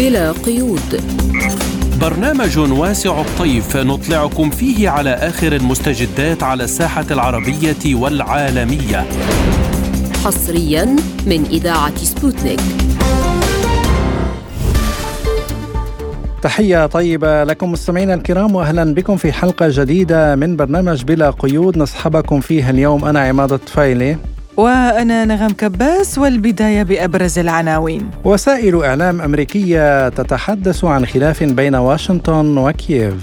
بلا قيود. برنامج واسع الطيف نطلعكم فيه على آخر المستجدات على الساحة العربية والعالمية. حصريا من إذاعة سبوتنيك. تحية طيبة لكم مستمعينا الكرام واهلا بكم في حلقة جديدة من برنامج بلا قيود. نصحبكم فيها اليوم أنا عماد الطفيلي. وأنا نغم كباس والبداية بأبرز العناوين. وسائل إعلام أمريكية تتحدث عن خلاف بين واشنطن وكييف.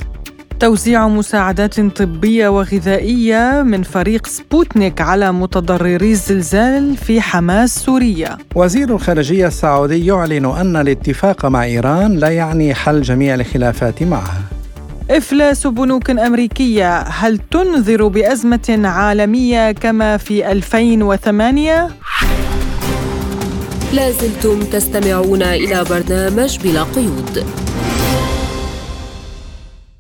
توزيع مساعدات طبية وغذائية من فريق سبوتنيك على متضرري الزلزال في حماة سوريا. وزير الخارجية السعودي يعلن أن الاتفاق مع إيران لا يعني حل جميع الخلافات معها إفلاس بنوك أمريكية هل تنذر بأزمة عالمية كما في 2008؟ لازلتم تستمعون إلى برنامج بلا قيود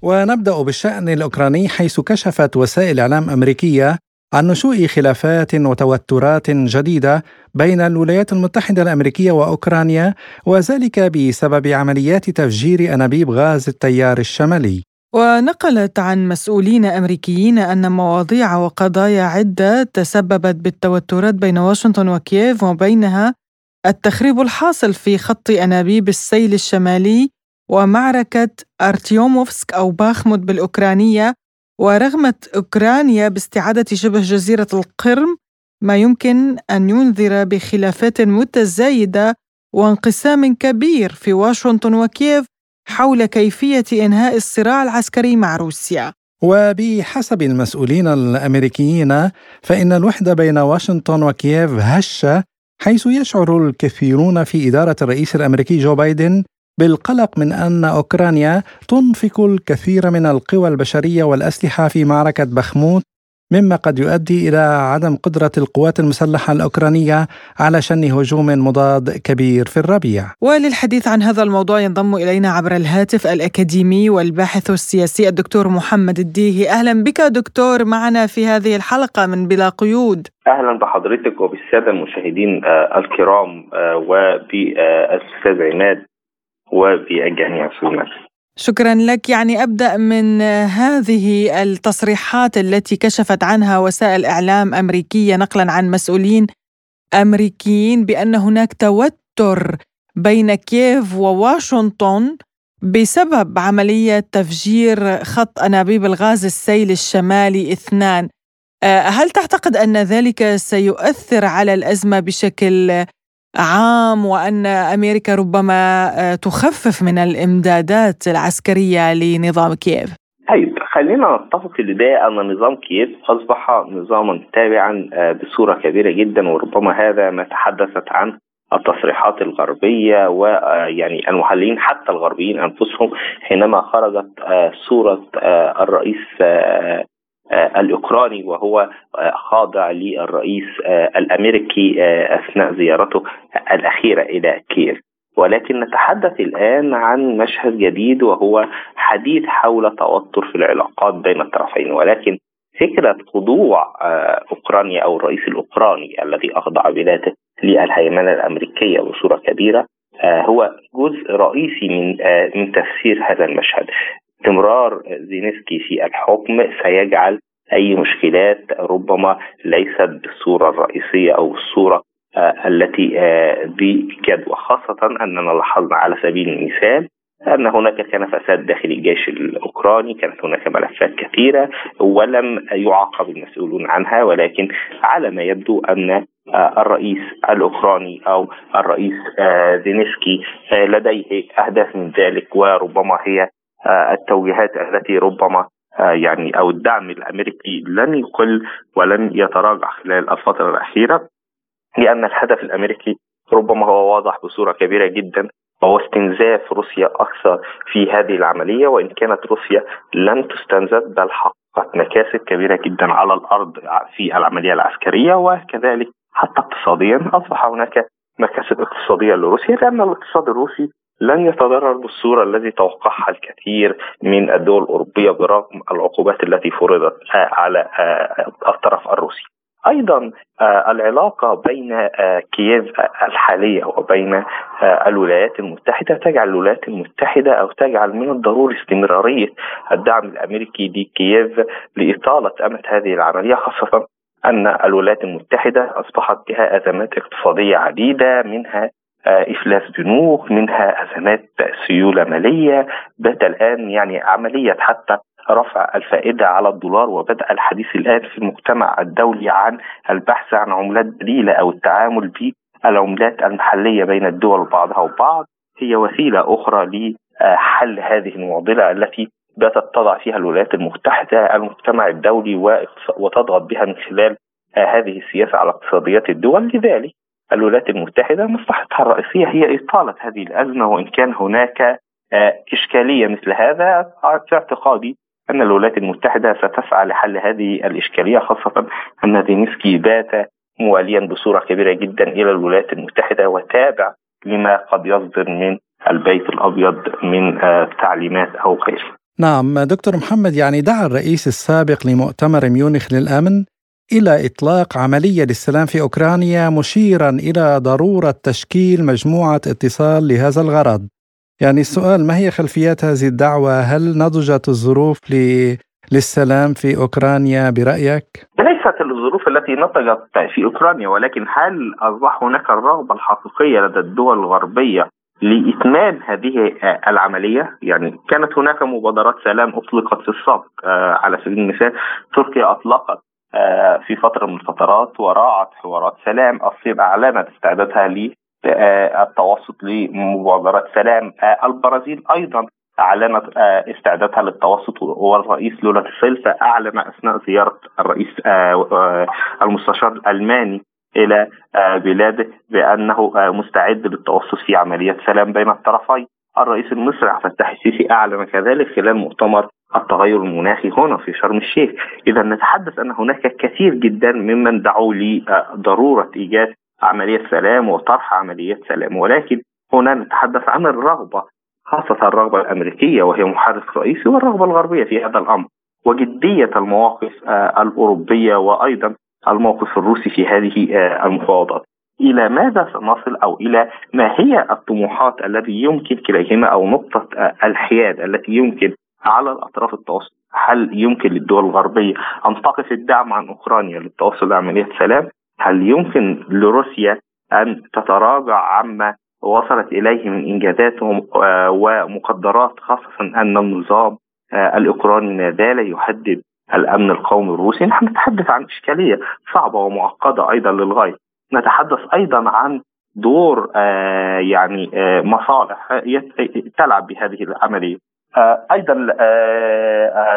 ونبدأ بالشأن الأوكراني حيث كشفت وسائل إعلام أمريكية عن نشوء خلافات وتوترات جديدة بين الولايات المتحدة الأمريكية وأوكرانيا وذلك بسبب عمليات تفجير أنابيب غاز التيار الشمالي ونقلت عن مسؤولين أمريكيين أن مواضيع وقضايا عدة تسببت بالتوترات بين واشنطن وكييف وبينها التخريب الحاصل في خط أنابيب السيل الشمالي ومعركة أرتيوموفسك أو باخمود بالأوكرانية ورغمت أوكرانيا باستعادة شبه جزيرة القرم ما يمكن أن ينذر بخلافات متزايدة وانقسام كبير في واشنطن وكييف. حول كيفية إنهاء الصراع العسكري مع روسيا. وبحسب المسؤولين الأمريكيين فإن الوحدة بين واشنطن وكييف هشه حيث يشعر الكثيرون في إدارة الرئيس الأمريكي جو بايدن بالقلق من أن أوكرانيا تنفق الكثير من القوى البشرية والأسلحة في معركة بخموت مما قد يؤدي إلى عدم قدرة القوات المسلحة الأوكرانية على شن هجوم مضاد كبير في الربيع. وللحديث عن هذا الموضوع ينضم إلينا عبر الهاتف الأكاديمي والباحث السياسي الدكتور محمد الديهي، أهلا بك دكتور معنا في هذه الحلقة من بلا قيود. أهلا بحضرتك وبالسادة المشاهدين آه، الكرام آه، وبالأستاذ عماد وبالجميع في المسجد. شكرا لك. يعني أبدأ من هذه التصريحات التي كشفت عنها وسائل إعلام أمريكية نقلا عن مسؤولين أمريكيين بأن هناك توتر بين كييف وواشنطن بسبب عملية تفجير خط أنابيب الغاز السيل الشمالي اثنان. آه، هل تعتقد أن ذلك سيؤثر على الأزمة بشكل عام وأن أمريكا ربما آه، تخفف من الإمدادات العسكرية لنظام كييف؟ طيب خلينا نتفق في البداية أن نظام كييف أصبح نظاما تابعا آه، بصورة كبيرة جدا وربما هذا ما تحدثت عنه التصريحات الغربية ويعني آه، المحللين حتى الغربيين أنفسهم حينما خرجت صورة الرئيس آه، الأوكراني وهو آه، خاضع للرئيس آه، الأمريكي أثناء زيارته الأخيرة إلى كييف. ولكن نتحدث الآن عن مشهد جديد وهو حديث حول توتر في العلاقات بين الطرفين. ولكن فكرة خضوع أوكرانيا أو الرئيس الأوكراني الذي أخضع بلاده للهيمنة الأمريكية بصورة كبيرة هو جزء رئيسي من من تفسير هذا المشهد. استمرار زينسكي في الحكم سيجعل أي مشكلات ربما ليست بالصورة الرئيسية أو الصورة آه التي آه بجدوى خاصة أننا لاحظنا على سبيل المثال أن هناك كان فساد داخل الجيش الأوكراني، كانت هناك ملفات كثيرة ولم يعاقب المسؤولون عنها ولكن على ما يبدو أن آه، الرئيس الأوكراني أو الرئيس زينسكي لديه أهداف من ذلك وربما هي التوجيهات التي ربما آه، يعني أو الدعم الأمريكي لن يقل ولن يتراجع خلال الفترة الأخيرة لأن الهدف الأمريكي ربما هو واضح بصورة كبيرة جدا وهو استنزاف روسيا أكثر في هذه العملية وإن كانت روسيا لم تستنزف بل حققت مكاسب كبيرة جدا على الأرض في العملية العسكرية وكذلك حتى اقتصاديا أصبح هناك مكاسب اقتصادية لروسيا لأن الاقتصاد الروسي لن يتضرر بالصورة التي توقعها الكثير من الدول الأوروبية برغم العقوبات التي فرضت على الطرف الروسي. أيضا آه، العلاقة بين آه، كييف الحالية وبين آه، الولايات المتحدة تجعل الولايات المتحدة أو تجعل من الضروري استمرارية الدعم الأمريكي لكييف لإطالة أمد هذه العملية خاصة أن الولايات المتحدة أصبحت بها أزمات اقتصادية عديدة منها إفلاس بنوك منها أزمات سيولة مالية. بات الآن يعني عملية حتى رفع الفائدة على الدولار وبدأ الحديث الآن في المجتمع الدولي عن البحث عن عملات بديلة أو التعامل بالعملات المحلية بين الدول بعضها وبعض. هي وسيلة أخرى لحل هذه المعضلة التي باتت تضع فيها الولايات المتحدة المجتمع الدولي وتضغط بها من خلال هذه السياسة على اقتصاديات الدول. لذلك الولايات المتحدة مصلحتها الرئيسية هي إطالة هذه الأزمة وإن كان هناك إشكالية مثل هذا في اعتقادي أن الولايات المتحدة ستسعى لحل هذه الإشكالية خاصة أن زينسكي بات مواليا بصورة كبيرة جدا إلى الولايات المتحدة وتابع لما قد يصدر من البيت الأبيض من آه، تعليمات أو غيره. نعم دكتور محمد يعني دعا الرئيس السابق لمؤتمر ميونخ للأمن إلى إطلاق عملية للسلام في أوكرانيا مشيرا إلى ضرورة تشكيل مجموعة اتصال لهذا الغرض. يعني السؤال ما هي خلفيات هذه الدعوة؟ هل نضجت الظروف للسلام في أوكرانيا برأيك؟ ليست الظروف التي نضجت في أوكرانيا ولكن هل أصبح هناك الرغبة الحقيقية لدى الدول الغربية لإتمام هذه العملية؟ يعني كانت هناك مبادرات سلام أطلقت في السابق آه، على سبيل المثال تركيا أطلقت في فترة من الفترات وراعت حوارات سلام الصين أعلنت استعدادها آه، التوسط لمبادرات سلام آه، البرازيل أيضا أعلنت آه، استعدادها للتوسط والرئيس لولا سيلفا اعلن أثناء زيارة الرئيس المستشار الألماني إلى بلاده بأنه مستعد للتوسط في عملية سلام بين الطرفين. الرئيس المصري عبد الفتاح السيسي أعلن كذلك خلال مؤتمر التغير المناخي هنا في شرم الشيخ، إذا نتحدث أن هناك كثير جدا ممن دعوا لضرورة إيجاد عملية سلام وطرح عمليات سلام ولكن هنا نتحدث عن الرغبة خاصة الرغبة الأمريكية وهي محرك رئيسي والرغبة الغربية في هذا الأمر وجدية المواقف آه، الأوروبية وأيضا الموقف الروسي في هذه آه، المفاوضات. إلى ماذا سنصل؟ أو إلى ما هي الطموحات التي يمكن كليهما أو نقطة آه، الحياد التي يمكن على الأطراف التوسط هل يمكن للدول الغربية أن تقف الدعم عن أوكرانيا للتوصل لعملية سلام. هل يمكن لروسيا أن تتراجع عما وصلت إليه من إنجازات آه، ومقدرات خاصة أن النظام آه، الأوكراني ما زال يحدد الأمن القومي الروسي؟ نحن نتحدث عن إشكالية صعبة ومعقدة أيضا للغاية. نتحدث أيضا عن دور آه، يعني مصالح تلعب بهذه العملية. أيضا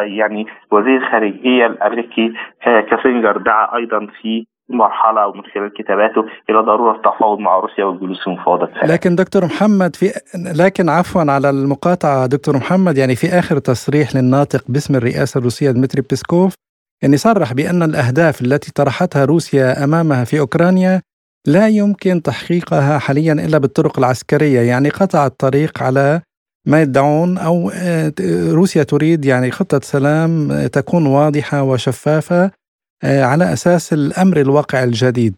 يعني وزير الخارجية الأمريكي كيسنجر دعا أيضا في مرحلة ومن خلال كتاباته إلى ضرورة التفاوض مع روسيا والجلوس في مفاوضات لكن دكتور محمد في لكن عفوا على المقاطعة دكتور محمد يعني في آخر تصريح للناطق باسم الرئاسة الروسية دمتري بيسكوف يعني صرح بأن الأهداف التي طرحتها روسيا أمامها في أوكرانيا لا يمكن تحقيقها حاليا إلا بالطرق العسكرية. يعني قطع الطريق على ما يدعون أو آه، روسيا تريد يعني خطة سلام تكون واضحة وشفافة آه، على أساس الأمر الواقع الجديد.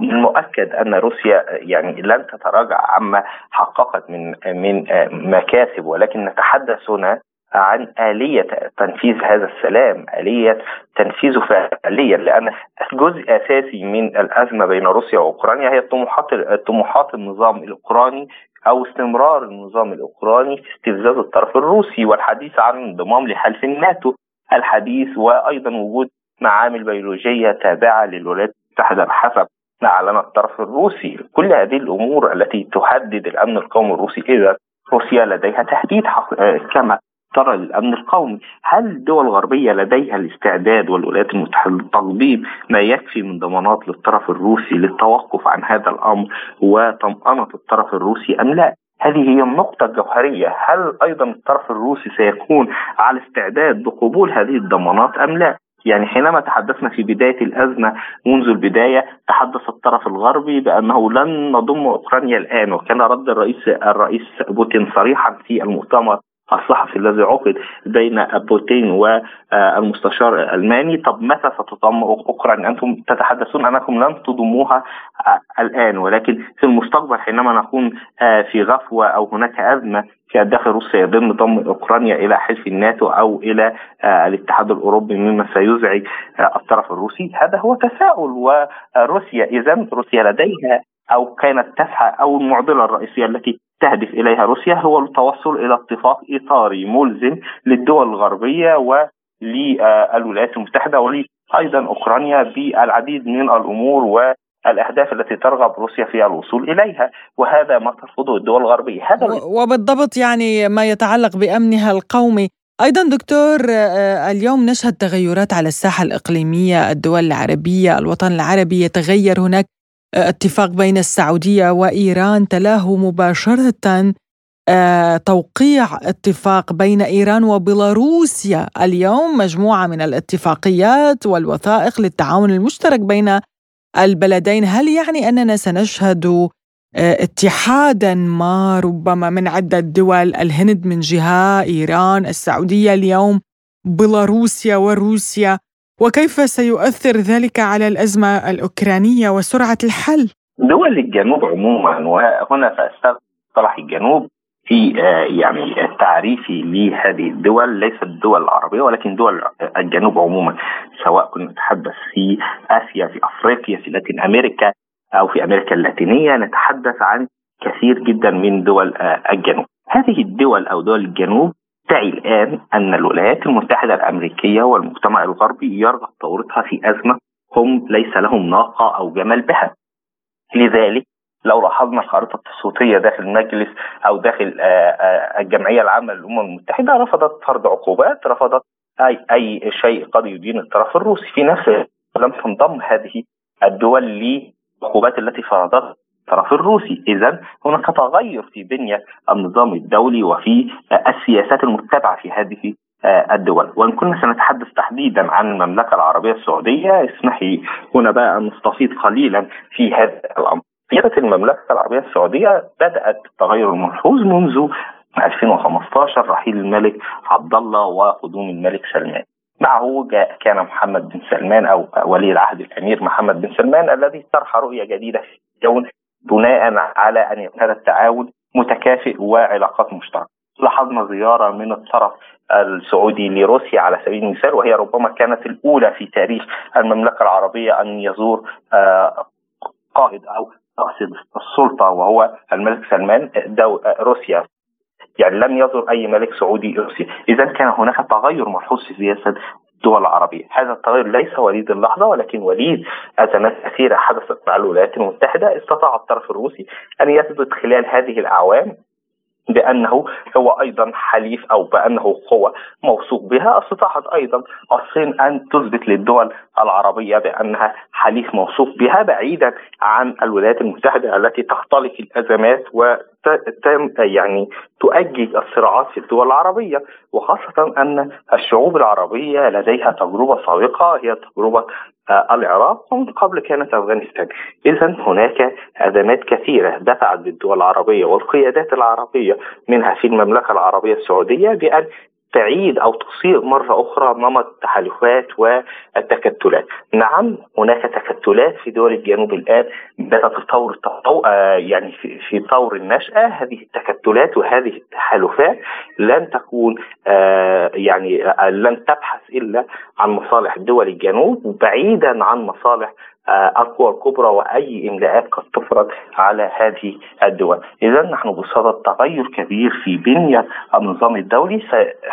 مؤكد أن روسيا يعني لن تتراجع عما حققت من من آه، مكاسب ولكن نتحدث هنا عن آلية تنفيذ هذا السلام آلية تنفيذه فعليا لأن جزء أساسي من الأزمة بين روسيا وأوكرانيا هي طموحات طموحات النظام الأوكراني أو استمرار النظام الأوكراني في استفزاز الطرف الروسي والحديث عن انضمام لحلف الناتو. الحديث وأيضا وجود معامل بيولوجية تابعة للولايات المتحدة بحسب ما أعلن الطرف الروسي. كل هذه الأمور التي تهدد الأمن القومي الروسي إذا روسيا لديها تهديد آه، كما ترى للامن القومي، هل الدول الغربية لديها الاستعداد والولايات المتحدة لتقديم ما يكفي من ضمانات للطرف الروسي للتوقف عن هذا الأمر وطمأنة الطرف الروسي أم لا؟ هذه هي النقطة الجوهرية، هل أيضا الطرف الروسي سيكون على استعداد بقبول هذه الضمانات أم لا؟ يعني حينما تحدثنا في بداية الأزمة منذ البداية تحدث الطرف الغربي بأنه لن نضم أوكرانيا الآن وكان رد الرئيس الرئيس بوتين صريحا في المؤتمر الصحفي الذي عقد بين بوتين والمستشار الألماني. طب متى ستضم اوكرانيا أنتم تتحدثون أنكم لن تضموها الآن ولكن في المستقبل حينما نكون في غفوة أو هناك أزمة في داخل روسيا يتم ضم أوكرانيا إلى حلف الناتو أو إلى الاتحاد الأوروبي مما سيزعج الطرف الروسي. هذا هو تساؤل وروسيا اذا روسيا لديها أو كانت تسعى أو المعضلة الرئيسية التي تهدف إليها روسيا هو التوصل إلى اتفاق إطاري ملزم للدول الغربية وللولايات المتحدة وأيضا أوكرانيا بالعديد من الأمور و الاهداف التي ترغب روسيا في الوصول إليها وهذا ما ترفضه الدول الغربية. هذا وبالضبط يعني ما يتعلق بأمنها القومي. أيضا دكتور آه، اليوم نشهد تغيرات على الساحة الإقليمية الدول العربية الوطن العربي يتغير هناك. اتفاق بين السعودية وإيران تلاه مباشرة آه، توقيع اتفاق بين إيران وبيلاروسيا. اليوم مجموعة من الاتفاقيات والوثائق للتعاون المشترك بين البلدين. هل يعني أننا سنشهد آه، اتحادا ما ربما من عدة دول الهند من جهة إيران السعودية اليوم بيلاروسيا وروسيا؟ وكيف سيؤثر ذلك على الأزمة الأوكرانية وسرعة الحل؟ دول الجنوب عموما وهنا ساستطرح الجنوب في آه، يعني تعريفي لهذه الدول ليست الدول العربيه ولكن دول الجنوب عموما سواء كنا نتحدث في آسيا في أفريقيا في لاتين أمريكا أو في أمريكا اللاتينية نتحدث عن كثير جدا من دول آه، الجنوب. هذه الدول أو دول الجنوب تعي الآن أن الولايات المتحدة الأمريكية والمجتمع الغربي يرغب تورطها في أزمة هم ليس لهم ناقة أو جمل بها. لذلك لو لاحظنا الخارطة الصوتية داخل المجلس أو داخل آه، آه، الجمعية العامة للأمم المتحدة رفضت فرض عقوبات رفضت أي أي شيء قد يدين الطرف الروسي. في نفس لم تنضم هذه الدول للعقوبات التي فرضتها الطرف الروسي. إذا هناك تغير في بنية النظام الدولي وفي السياسات المتبعة في هذه الدول. وإن كنا سنتحدث تحديدا عن المملكة العربية السعودية اسمحي هنا بقى أن نستفيض قليلا في هذا الأمر. سياسة المملكة العربية السعودية بدأت التغير الملحوظ منذ 2015 رحيل الملك عبد الله وقدوم الملك سلمان. معه جاء كان محمد بن سلمان أو ولي العهد الأمير محمد بن سلمان الذي طرح رؤية جديدة في الكون بناء على أن يكون التعاون متكافئ وعلاقات مشتركة. لاحظنا زيارة من الطرف السعودي لروسيا على سبيل المثال وهي ربما كانت الأولى في تاريخ المملكة العربية أن يزور آه، قائد أو راس السلطة وهو الملك سلمان دو روسيا يعني لم يزر أي ملك سعودي روسيا، اذا كان هناك تغير ملحوظ في سياسة الدول العربية. هذا التغير ليس وليد اللحظة ولكن وليد أزمات كثيرة حدثت مع الولايات المتحدة. استطاع الطرف الروسي أن يثبت خلال هذه الأعوام بأنه هو أيضا حليف أو بأنه قوه موثوق بها. استطاعت أيضا الصين أن تثبت للدول العربية بأنها حليف موثوق بها بعيدا عن الولايات المتحدة التي تختلق الأزمات و يعني تؤجج الصراعات في الدول العربية وخاصة أن الشعوب العربية لديها تجربة سابقة هي تجربة آه، العراق ومن قبل كانت أفغانستان. اذا هناك أزمات كثيرة دفعت بالدول العربية والقيادات العربية منها في المملكة العربية السعودية بأن تعيد أو تصيغ مرة أخرى نمط التحالفات والتكتلات. نعم هناك تكتلات في دول الجنوب الآن بدات طور آه، يعني في, طور النشأة هذه التكتلات وهذه التحالفات لن تكون آه، يعني آه، لن تبحث إلا عن مصالح دول الجنوب بعيدا عن مصالح آه، القوى الكبرى وأي إملاءات قد تفرض على هذه الدول. إذا نحن بصدد تغير كبير في بنية النظام الدولي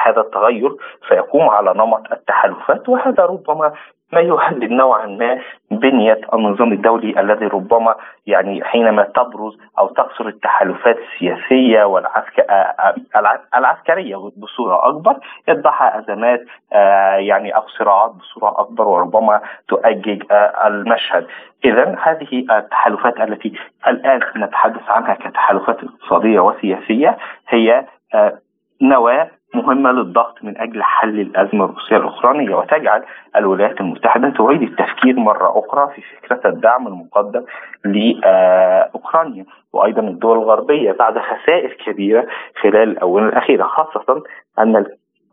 هذا التغير سيقوم على نمط التحالفات وهذا ربما ما يهدد نوعا ما بنية النظام الدولي الذي ربما يعني حينما تبرز أو تكثر التحالفات السياسية والعسكرية بصورة أكبر يتبعها أزمات آه، يعني أو صراعات بصورة أكبر وربما تؤجج آه، المشهد. إذا هذه التحالفات التي الآن نتحدث عنها كتحالفات اقتصادية وسياسية هي آه، نواة مهمة للضغط من أجل حل الأزمة الروسية الأوكرانية وتجعل الولايات المتحدة تعيد التفكير مرة أخرى في فكرة الدعم المقدم لأوكرانيا. وأيضا الدول الغربية بعد خسائر كبيرة خلال الآونة الأخيرة خاصة أن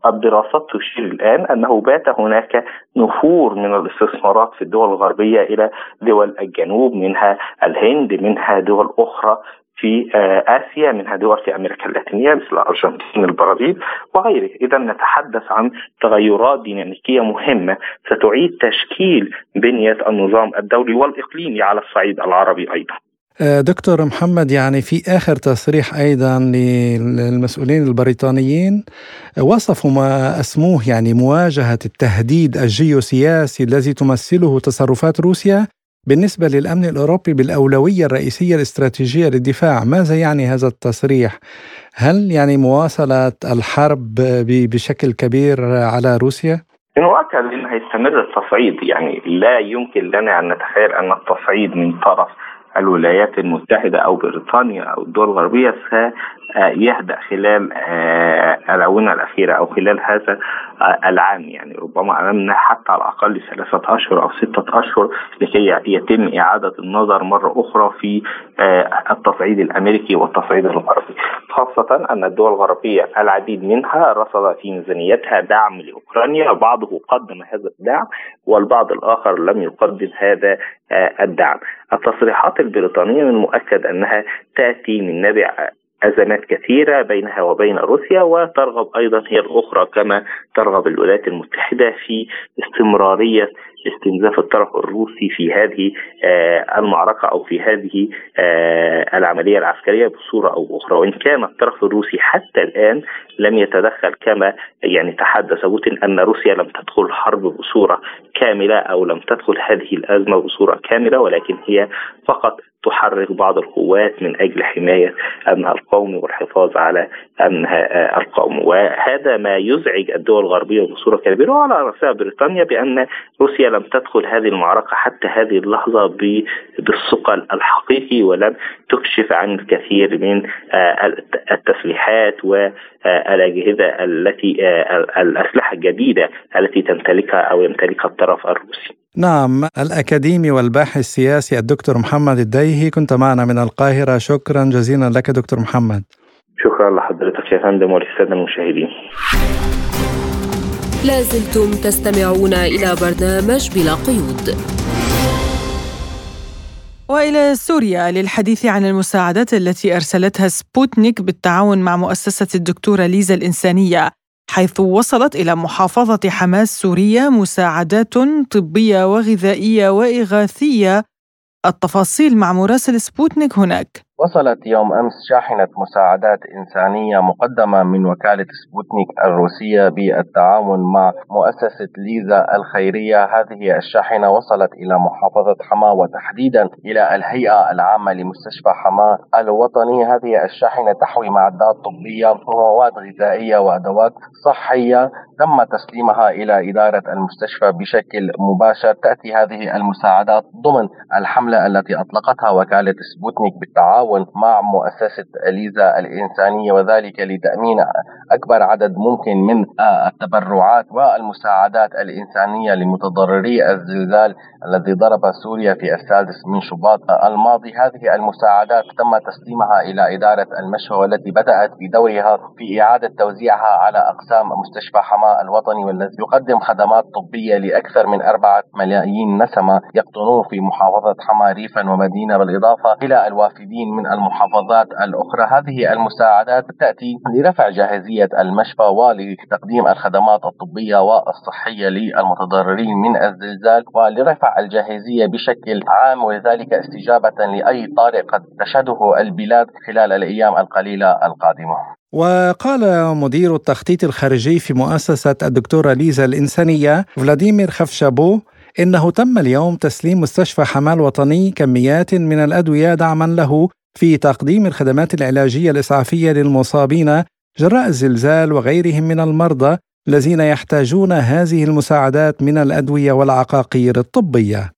الدراسات تشير الآن أنه بات هناك نفور من الاستثمارات في الدول الغربية إلى دول الجنوب منها الهند منها دول أخرى في آه، آسيا منها دول في أمريكا اللاتينية مثل الأرجنتين البرازيل وغيره، اذا نتحدث عن تغيرات ديناميكية مهمة ستعيد تشكيل بنية النظام الدولي والإقليمي على الصعيد العربي أيضا. آه، دكتور محمد يعني في آخر تصريح أيضا للمسؤولين البريطانيين وصفوا ما أسموه يعني مواجهة التهديد الجيوسياسي الذي تمثله تصرفات روسيا بالنسبة للأمن الأوروبي بالأولوية الرئيسية الاستراتيجية للدفاع ماذا يعني هذا التصريح؟ هل يعني مواصلة الحرب بشكل كبير على روسيا؟ مؤكد انه هيستمر التصعيد يعني لا يمكن لنا أن نتخيل أن التصعيد من طرف الولايات المتحدة أو بريطانيا أو الدول الغربية سيهدأ خلال آه، الآونة الأخيرة أو خلال هذا آه، العام. يعني ربما أمامنا حتى على الأقل ثلاثة أشهر أو ستة أشهر لكي يتم إعادة النظر مرة أخرى في آه، التصعيد الأمريكي والتصعيد الغربي. خاصة أن الدول الغربية العديد منها رصد في ميزانيتها دعم لأوكرانيا بعضه قدم هذا الدعم والبعض الآخر لم يقدم هذا الدعم. التصريحات البريطانية من المؤكد أنها تأتي من نبع أزمات كثيرة بينها وبين روسيا وترغب أيضا هي الأخرى كما ترغب الولايات المتحدة في استمرارية استنزاف الطرف الروسي في هذه آه، المعركة أو في هذه آه، العملية العسكرية بصورة أو أخرى وإن كان الطرف الروسي حتى الآن لم يتدخل كما يعني تحدث بوتين أن روسيا لم تدخل الحرب بصورة كاملة أو لم تدخل هذه الأزمة بصورة كاملة ولكن هي فقط تحرك بعض القوات من أجل حماية أمنها القومي والحفاظ على أمنها القومي وهذا ما يزعج الدول الغربية بصورة كبيرة وعلى رأسها بريطانيا بأن روسيا لم تدخل هذه المعركة حتى هذه اللحظة بالثقل الحقيقي ولم تكشف عن الكثير من آه، التسليحات والاجهزه التي آه، الأسلحة الجديدة التي تمتلكها أو يمتلكها الطرف الروسي. نعم الأكاديمي والباحث السياسي الدكتور محمد الديهي كنت معنا من القاهرة. شكرا جزيلا لك دكتور محمد. شكرا لحضرتك يا فندم وللسادة المشاهدين. لازلتم تستمعون إلى برنامج بلا قيود. وإلى سوريا للحديث عن المساعدات التي أرسلتها سبوتنيك بالتعاون مع مؤسسة الدكتورة ليزا الإنسانية. حيث وصلت إلى محافظة حماة سوريا مساعدات طبية وغذائية وإغاثية. التفاصيل مع مراسل سبوتنيك هناك. وصلت يوم أمس شاحنة مساعدات إنسانية مقدمة من وكالة سبوتنيك الروسية بالتعاون مع مؤسسة ليزا الخيرية. هذه الشاحنة وصلت إلى محافظة حماة وتحديدا إلى الهيئة العامة لمستشفى حماة الوطني. هذه الشاحنة تحوي معدات طبية ومواد غذائية وأدوات صحية تم تسليمها إلى إدارة المستشفى بشكل مباشر. تأتي هذه المساعدات ضمن الحملة التي أطلقتها وكالة سبوتنيك بالتعاون بالتعاون مع مؤسسة ليزا الإنسانية وذلك لتأمين أكبر عدد ممكن من التبرعات والمساعدات الإنسانية لمتضرري الزلزال الذي ضرب سوريا في السادس من شباط الماضي. هذه المساعدات تم تسليمها إلى إدارة المشفى والتي بدأت بدورها في إعادة توزيعها على أقسام مستشفى حماة الوطني والذي يقدم خدمات طبية لأكثر من أربعة ملايين نسمة يقطنون في محافظة حماة ريفا ومدينة بالإضافة إلى الوافدين من المحافظات الأخرى. هذه المساعدات تأتي لرفع جاهزية المشفى ولتقديم الخدمات الطبية والصحية للمتضررين من الزلزال ولرفع الجاهزية بشكل عام وذلك استجابة لأي طارئ قد تشهده البلاد خلال الأيام القليلة القادمة. وقال مدير التخطيط الخارجي في مؤسسة الدكتورة ليزا الإنسانية فلاديمير خفشابو إنه تم اليوم تسليم مستشفى حمال وطني كميات من الأدوية دعما له في تقديم الخدمات العلاجية الإسعافية للمصابين جراء الزلزال وغيرهم من المرضى الذين يحتاجون هذه المساعدات من الأدوية والعقاقير الطبية.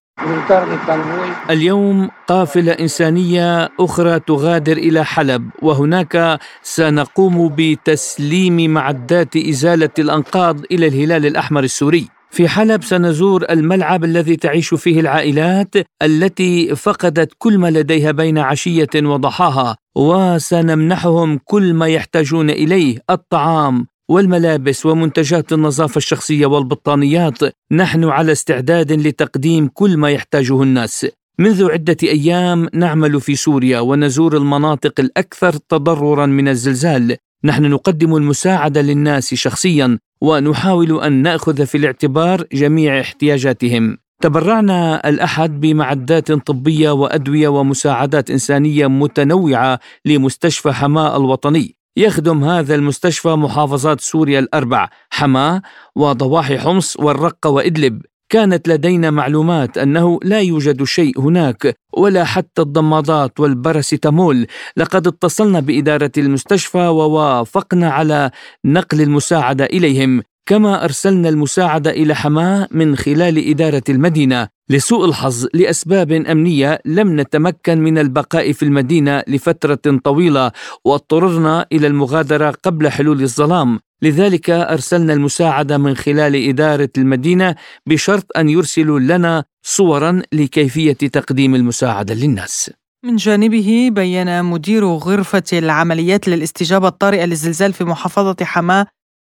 اليوم قافلة إنسانية أخرى تغادر إلى حلب وهناك سنقوم بتسليم معدات إزالة الأنقاض إلى الهلال الأحمر السوري. في حلب سنزور الملعب الذي تعيش فيه العائلات التي فقدت كل ما لديها بين عشية وضحاها وسنمنحهم كل ما يحتاجون إليه الطعام والملابس ومنتجات النظافة الشخصية والبطانيات. نحن على استعداد لتقديم كل ما يحتاجه الناس. منذ عدة أيام نعمل في سوريا ونزور المناطق الأكثر تضررا من الزلزال. نحن نقدم المساعدة للناس شخصيا. ونحاول أن نأخذ في الاعتبار جميع احتياجاتهم. تبرعنا الأحد بمعدات طبية وأدوية ومساعدات إنسانية متنوعة لمستشفى حماة الوطني. يخدم هذا المستشفى محافظات سوريا الأربع حماة وضواحي حمص والرقة وإدلب. كانت لدينا معلومات أنه لا يوجد شيء هناك ولا حتى الضمادات والباراسيتامول. لقد اتصلنا بإدارة المستشفى ووافقنا على نقل المساعدة إليهم. كما أرسلنا المساعده إلى حماه من خلال إدارة المدينة لسوء الحظ لأسباب أمنية لم نتمكن من البقاء في المدينة لفترة طويلة واضطررنا إلى المغادرة قبل حلول الظلام. لذلك أرسلنا المساعده من خلال إدارة المدينة بشرط أن يرسلوا لنا صورا لكيفية تقديم المساعدة للناس. من جانبه بين مدير غرفة العمليات للاستجابة الطارئة للزلزال في محافظة حماة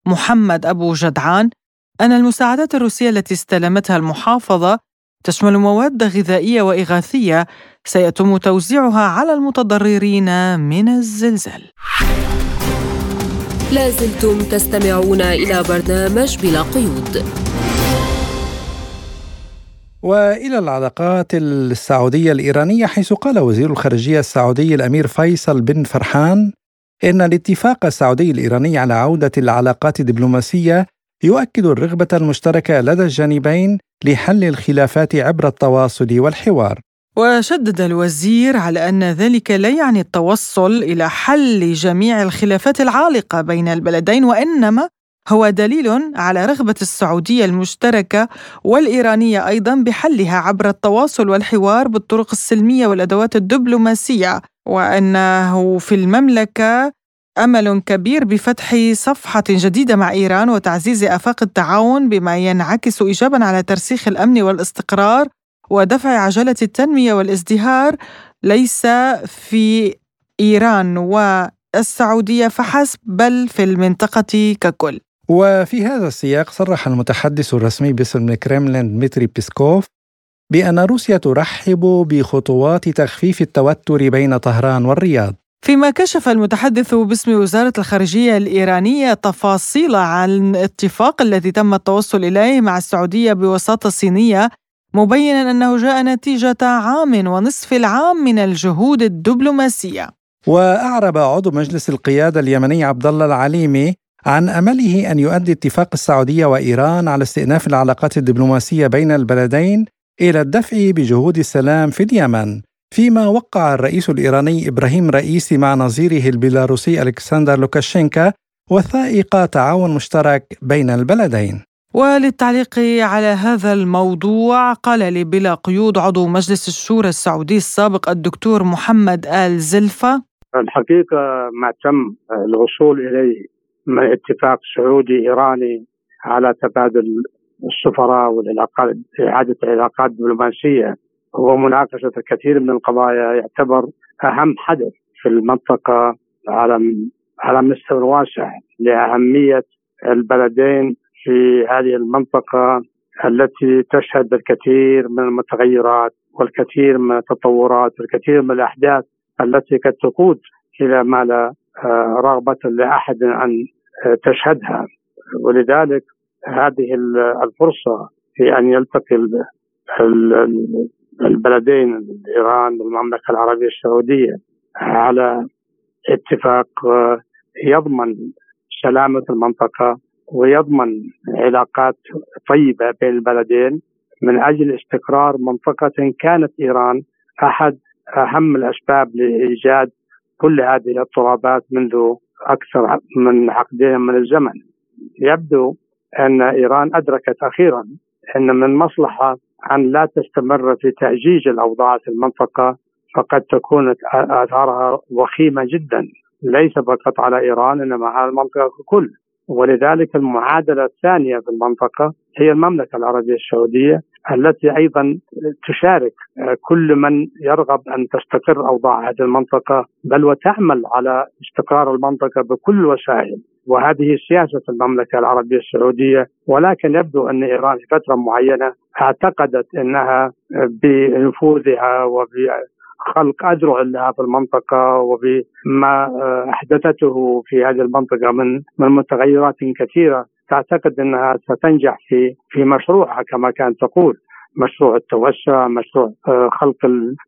محمد أبو جدعان أن المساعدات الروسية التي استلمتها المحافظة تشمل مواد غذائية وإغاثية سيتم توزيعها على المتضررين من الزلزال. لازلتم تستمعون إلى برنامج بلا قيود. وإلى العلاقات السعودية الإيرانية حيث قال وزير الخارجية السعودي الأمير فيصل بن فرحان إن الاتفاق السعودي الإيراني على عودة العلاقات الدبلوماسية يؤكد الرغبة المشتركة لدى الجانبين لحل الخلافات عبر التواصل والحوار. وشدد الوزير على أن ذلك لا يعني التوصل إلى حل جميع الخلافات العالقة بين البلدين وإنما هو دليل على رغبة السعودية المشتركة والإيرانية أيضا بحلها عبر التواصل والحوار بالطرق السلمية والأدوات الدبلوماسية وأنه في المملكة أمل كبير بفتح صفحة جديدة مع إيران وتعزيز آفاق التعاون بما ينعكس ايجابا على ترسيخ الأمن والإستقرار ودفع عجلة التنمية والازدهار ليس في إيران والسعودية فحسب بل في المنطقة ككل. وفي هذا السياق صرح المتحدث الرسمي باسم الكرملين دمتري بيسكوف بأن روسيا ترحب بخطوات تخفيف التوتر بين طهران والرياض. فيما كشف المتحدث باسم وزارة الخارجية الإيرانية تفاصيل عن الاتفاق الذي تم التوصل إليه مع السعودية بوساطة صينية مبينا أنه جاء نتيجة عام ونصف العام من الجهود الدبلوماسية. وأعرب عضو مجلس القيادة اليمني عبد الله العليمي عن أمله أن يؤدي اتفاق السعودية وإيران على استئناف العلاقات الدبلوماسية بين البلدين إلى الدفع بجهود السلام في اليمن فيما وقع الرئيس الإيراني إبراهيم رئيسي مع نظيره البيلاروسي ألكسندر لوكاشينكو وثائق تعاون مشترك بين البلدين. وللتعليق على هذا الموضوع قال لي بلا قيود عضو مجلس الشورى السعودي السابق الدكتور محمد آل زلفة. الحقيقة ما تم الوصول إليه اتفاق سعودي إيراني على تبادل السفراء والعلاقات إعادة العلاقات الدبلوماسية. ومناقشة الكثير من القضايا يعتبر أهم حدث في المنطقة على على مستوى واسع لأهمية البلدين في هذه المنطقة التي تشهد الكثير من المتغيرات والكثير من التطورات والكثير من الأحداث التي قد تقود إلى ما لا آه، رغبة لأحد أن آه، تشهدها. ولذلك هذه الفرصة في أن يلتقي البلدين ايران والمملكه العربية السعودية على اتفاق آه، يضمن سلامة المنطقة ويضمن علاقات طيبة بين البلدين من أجل استقرار منطقة كانت إيران أحد أهم الأسباب لإيجاد كل هذه الاضطرابات منذ أكثر من عقدين من الزمن. يبدو أن إيران أدركت أخيرا أن من مصلحة أن لا تستمر في تأجيج الأوضاع في المنطقة فقد تكون آثارها وخيمة جدا ليس فقط على إيران إنما على المنطقة ككل ولذلك المعادلة الثانية في المنطقة هي المملكة العربية السعودية التي أيضا تشارك كل من يرغب أن تستقر أوضاع هذه المنطقة بل وتعمل على استقرار المنطقة بكل الوسائل وهذه سياسة المملكة العربية السعودية ولكن يبدو أن إيران في فترة معينة اعتقدت أنها بنفوذها وب خلق أذرع لها في المنطقة وبما أحدثته في هذه المنطقة من من متغيرات كثيرة. تعتقد أنها ستنجح في في مشروعها كما كانت تقول. مشروع التوسع مشروع خلق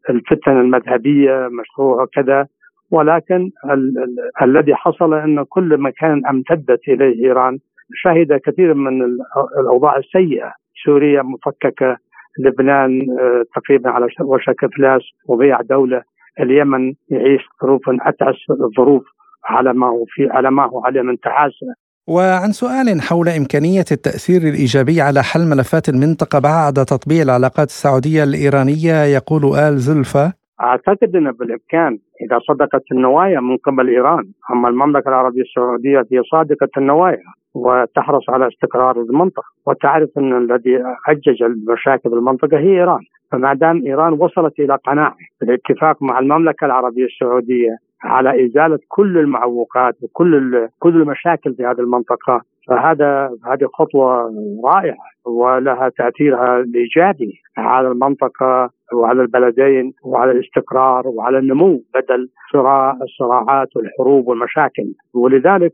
الفتن المذهبية مشروع كذا. ولكن ال ال الذي حصل أن كل مكان أمتدت إليه إيران. شهد كثير من الأوضاع السيئة. سوريا مفككة لبنان آه، تقريبا على وشك افلاس وبيع دولة. اليمن يعيش ظروف أتعس الظروف على ما هو في على ما هو عليه من تعاسه وعن سؤال حول إمكانية التأثير الإيجابي على حل ملفات المنطقة بعد تطبيع العلاقات السعودية الإيرانية يقول آل زلفة. أعتقد أن بالإمكان إذا صدقت النوايا من قبل إيران أما المملكة العربية السعودية هي صادقة النوايا وتحرص على استقرار المنطقة. وتعرف أن الذي أجج المشاكل في المنطقة هي إيران. فما دام إيران وصلت إلى قناعة بالاتفاق مع المملكة العربية السعودية على إزالة كل المعوقات وكل كل المشاكل في هذه المنطقة. فهذا هذه خطوة رائعة ولها تأثيرها الإيجابي على المنطقة وعلى البلدين وعلى الاستقرار وعلى النمو بدل صراع الصراعات والحروب والمشاكل. ولذلك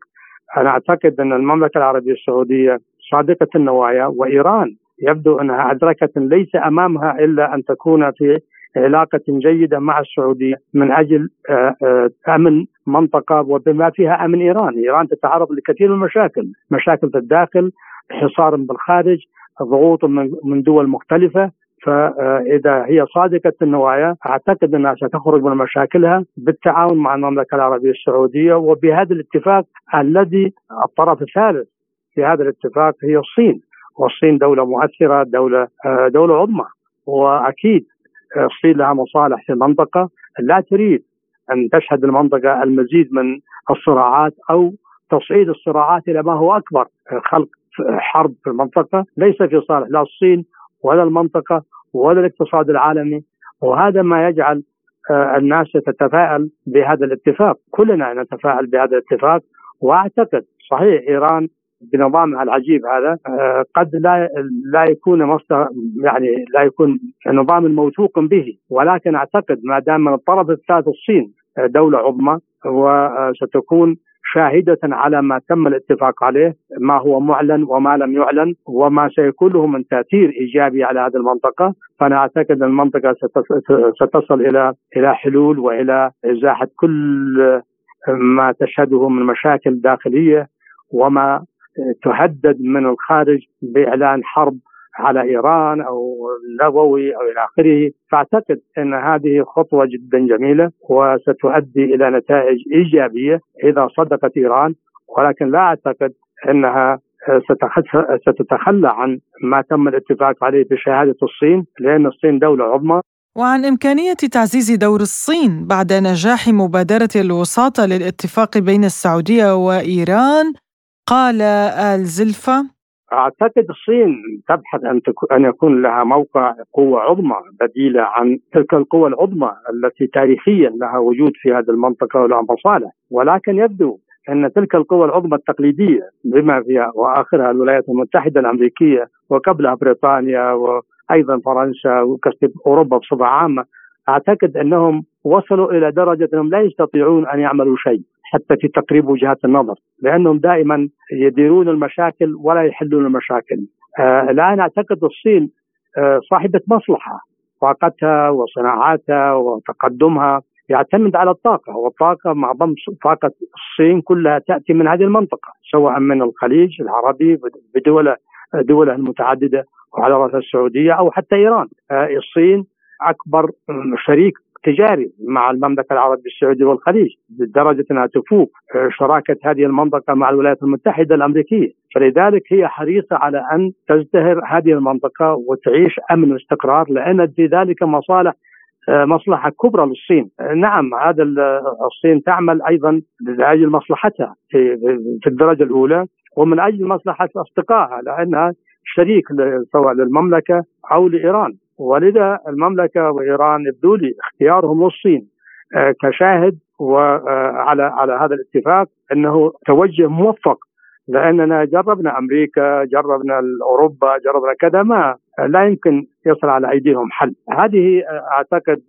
أنا أعتقد أن المملكة العربية السعودية صادقة النوايا وإيران يبدو أنها أدركت ليس أمامها إلا أن تكون في علاقة جيدة مع السعودية من أجل آه، آه، أمن منطقة وبما فيها أمن إيران. إيران تتعرض لكثير من المشاكل مشاكل في الداخل حصار بالخارج ضغوط من دول مختلفة. فاذا هي صادقة النوايا أعتقد أنها ستخرج من مشاكلها بالتعاون مع المملكة العربية السعودية. وبهذا الاتفاق الذي الطرف الثالث في هذا الاتفاق هي الصين. والصين دولة مؤثرة دولة دولة عظمى. وأكيد الصين لها مصالح في المنطقة. لا تريد أن تشهد المنطقة المزيد من الصراعات أو تصعيد الصراعات إلى ما هو أكبر خلق حرب في المنطقة. ليس في صالح لا الصين ولا المنطقة ولا الاقتصاد العالمي. وهذا ما يجعل آه، الناس تتفائل بهذا الاتفاق. كلنا نتفائل بهذا الاتفاق. وأعتقد صحيح إيران بنظامها العجيب هذا آه، قد لا لا يكون مصدر يعني لا يكون نظام موثوق به. ولكن أعتقد ما دام من الطرف الثالث الصين آه، دولة عظمى وستكون شاهدة على ما تم الاتفاق عليه ما هو معلن وما لم يعلن وما سيكون له من تأثير إيجابي على هذه المنطقة. فأنا أعتقد أن المنطقة ستصل إلى إلى حلول وإلى إزاحة كل ما تشهده من مشاكل داخلية وما تهدد من الخارج بإعلان حرب على إيران أو النووي أو إلى آخره. فأعتقد إن هذه خطوة جدا جميلة وستؤدي إلى نتائج إيجابية إذا صدقت إيران ولكن لا أعتقد إنها ستتخلى عن ما تم الاتفاق عليه بشهادة الصين لأن الصين دولة عظمى. وعن إمكانية تعزيز دور الصين بعد نجاح مبادرة الوساطة للاتفاق بين السعودية وإيران قال آل زلفة أعتقد الصين تبحث أن أن يكون لها موقع قوة عظمى بديلة عن تلك القوى العظمى التي تاريخيا لها وجود في هذه المنطقة ولها مصالح. ولكن يبدو أن تلك القوى العظمى التقليدية بما فيها وآخرها الولايات المتحدة الأمريكية وقبلها بريطانيا وأيضا فرنسا أوروبا بصفة عامة أعتقد أنهم وصلوا إلى درجة أنهم لا يستطيعون أن يعملوا شيء. حتى في تقريب وجهات النظر لأنهم دائما يديرون المشاكل ولا يحلون المشاكل. آه الآن أعتقد الصين آه صاحبة مصلحة طاقتها وصناعاتها وتقدمها يعتمد على الطاقة والطاقة معظم طاقة الصين كلها تأتي من هذه المنطقة سواء من الخليج العربي بدولة دولها المتعددة وعلى رأس السعودية أو حتى إيران. آه الصين أكبر شريك تجاري مع المملكة العربية السعودية والخليج لدرجة أنها تفوق شراكة هذه المنطقة مع الولايات المتحدة الأمريكية، فلذلك هي حريصة على أن تزدهر هذه المنطقة وتعيش أمن واستقرار لأن في ذلك مصالح مصلحة كبرى للصين. نعم هذا الصين تعمل أيضا لأجل مصلحتها في الدرجة الأولى ومن أجل مصلحة أصدقائها لأنها شريك سواء للمملكة أو لإيران. ولذا المملكة وإيران يبدو لي اختيارهم للصين. آه، كشاهد وعلى آه، على هذا الاتفاق إنه توجه موفق لأننا جربنا أمريكا جربنا اوروبا جربنا كذا ما لا يمكن يصل على أيديهم حل. هذه أعتقد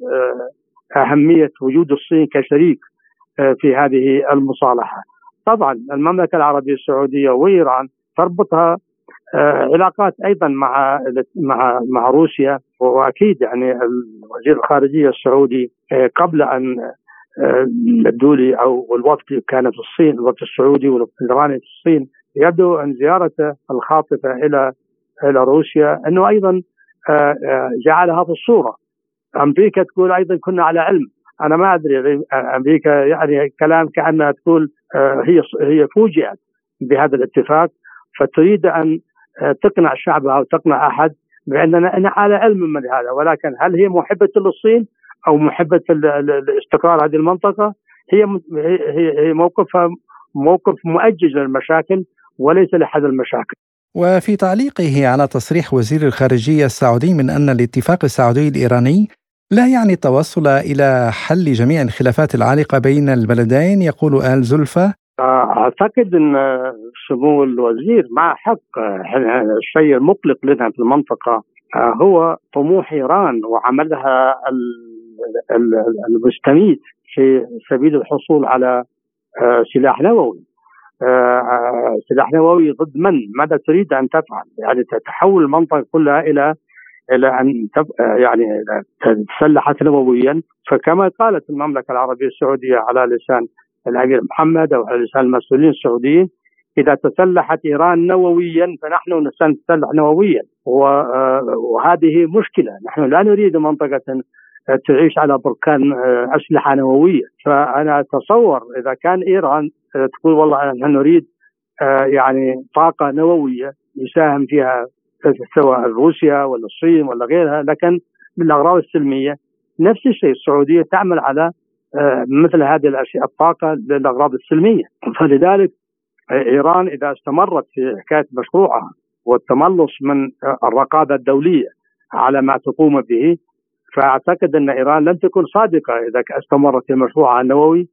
أهمية وجود الصين كشريك في هذه المصالحة. طبعا المملكة العربية السعودية وإيران تربطها علاقات أيضا مع مع مع روسيا وأكيد يعني وزير الخارجية السعودي قبل أن الدولي أو الوفد كان في الصين الوفد السعودي والإيراني في الصين يبدو أن زيارته الخاطفة إلى إلى روسيا أنه أيضا آه، آه، جعلها في الصورة. أمريكا تقول أيضا كنا على علم. أنا ما أدري أمريكا يعني كلام كأنها تقول آه، هي هي فوجئت بهذا الاتفاق. فتريد أن تقنع شعبها أو تقنع أحد باننا أنا على علم من هذا ولكن هل هي محبة للصين أو محبة لاستقرار هذه المنطقة هي هي هي موقفها موقف مؤجج للمشاكل وليس لحل المشاكل. وفي تعليقه على تصريح وزير الخارجية السعودي من أن الاتفاق السعودي الإيراني لا يعني التوصل إلى حل جميع الخلافات العالقة بين البلدين يقول آل زلفى أعتقد إن سمو الوزير مع حق الشيء المقلق لنا في المنطقة هو طموح إيران وعملها المستميت في سبيل الحصول على آه، سلاح نووي آه، سلاح نووي ضد من؟ ماذا تريد أن تفعل؟ يعني تحول المنطقة كلها إلى إلى أن يعني تسلحت نوويا فكما قالت المملكة العربية السعودية على لسان الامير محمد أو لسان المسؤولين السعوديين. إذا تسلحت إيران نوويا فنحن سنتسلح نوويا. وهذه مشكلة. نحن لا نريد منطقة تعيش على بركان آه، أسلحة نووية. فأنا أتصور إذا كان إيران آه، تقول والله نحن نريد آه، يعني طاقة نووية يساهم فيها سواء روسيا ولا الصين ولا غيرها. لكن بالأغراض السلمية نفس الشيء. السعودية تعمل على مثل هذه الأشياء الطاقة للأغراض السلمية. فلذلك إيران إذا استمرت في حكاية مشروعها والتملص من الرقابة الدولية على ما تقوم به فأعتقد أن إيران لن تكون صادقة إذا استمرت في مشروعها النووي.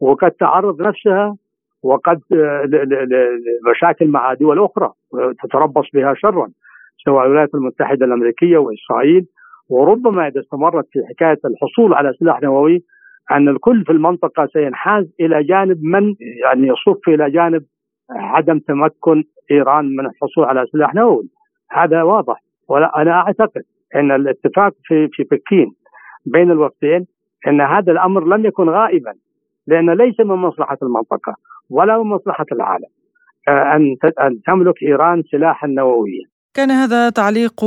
وقد تعرض نفسها وقد مشاكل مع دول أخرى تتربص بها شرا سواء الولايات المتحدة الأمريكية وإسرائيل. وربما إذا استمرت في حكاية الحصول على سلاح نووي أن الكل في المنطقة سينحاز إلى جانب من يعني يصف إلى جانب عدم تمكن إيران من الحصول على سلاح نووي هذا واضح ولا أنا أعتقد إن الاتفاق في في بكين بين الوفدين إن هذا الأمر لم يكن غائبا لأن ليس من مصلحة المنطقة ولا من مصلحة العالم آه، أن أن تملك إيران سلاحا نوويا. كان هذا تعليق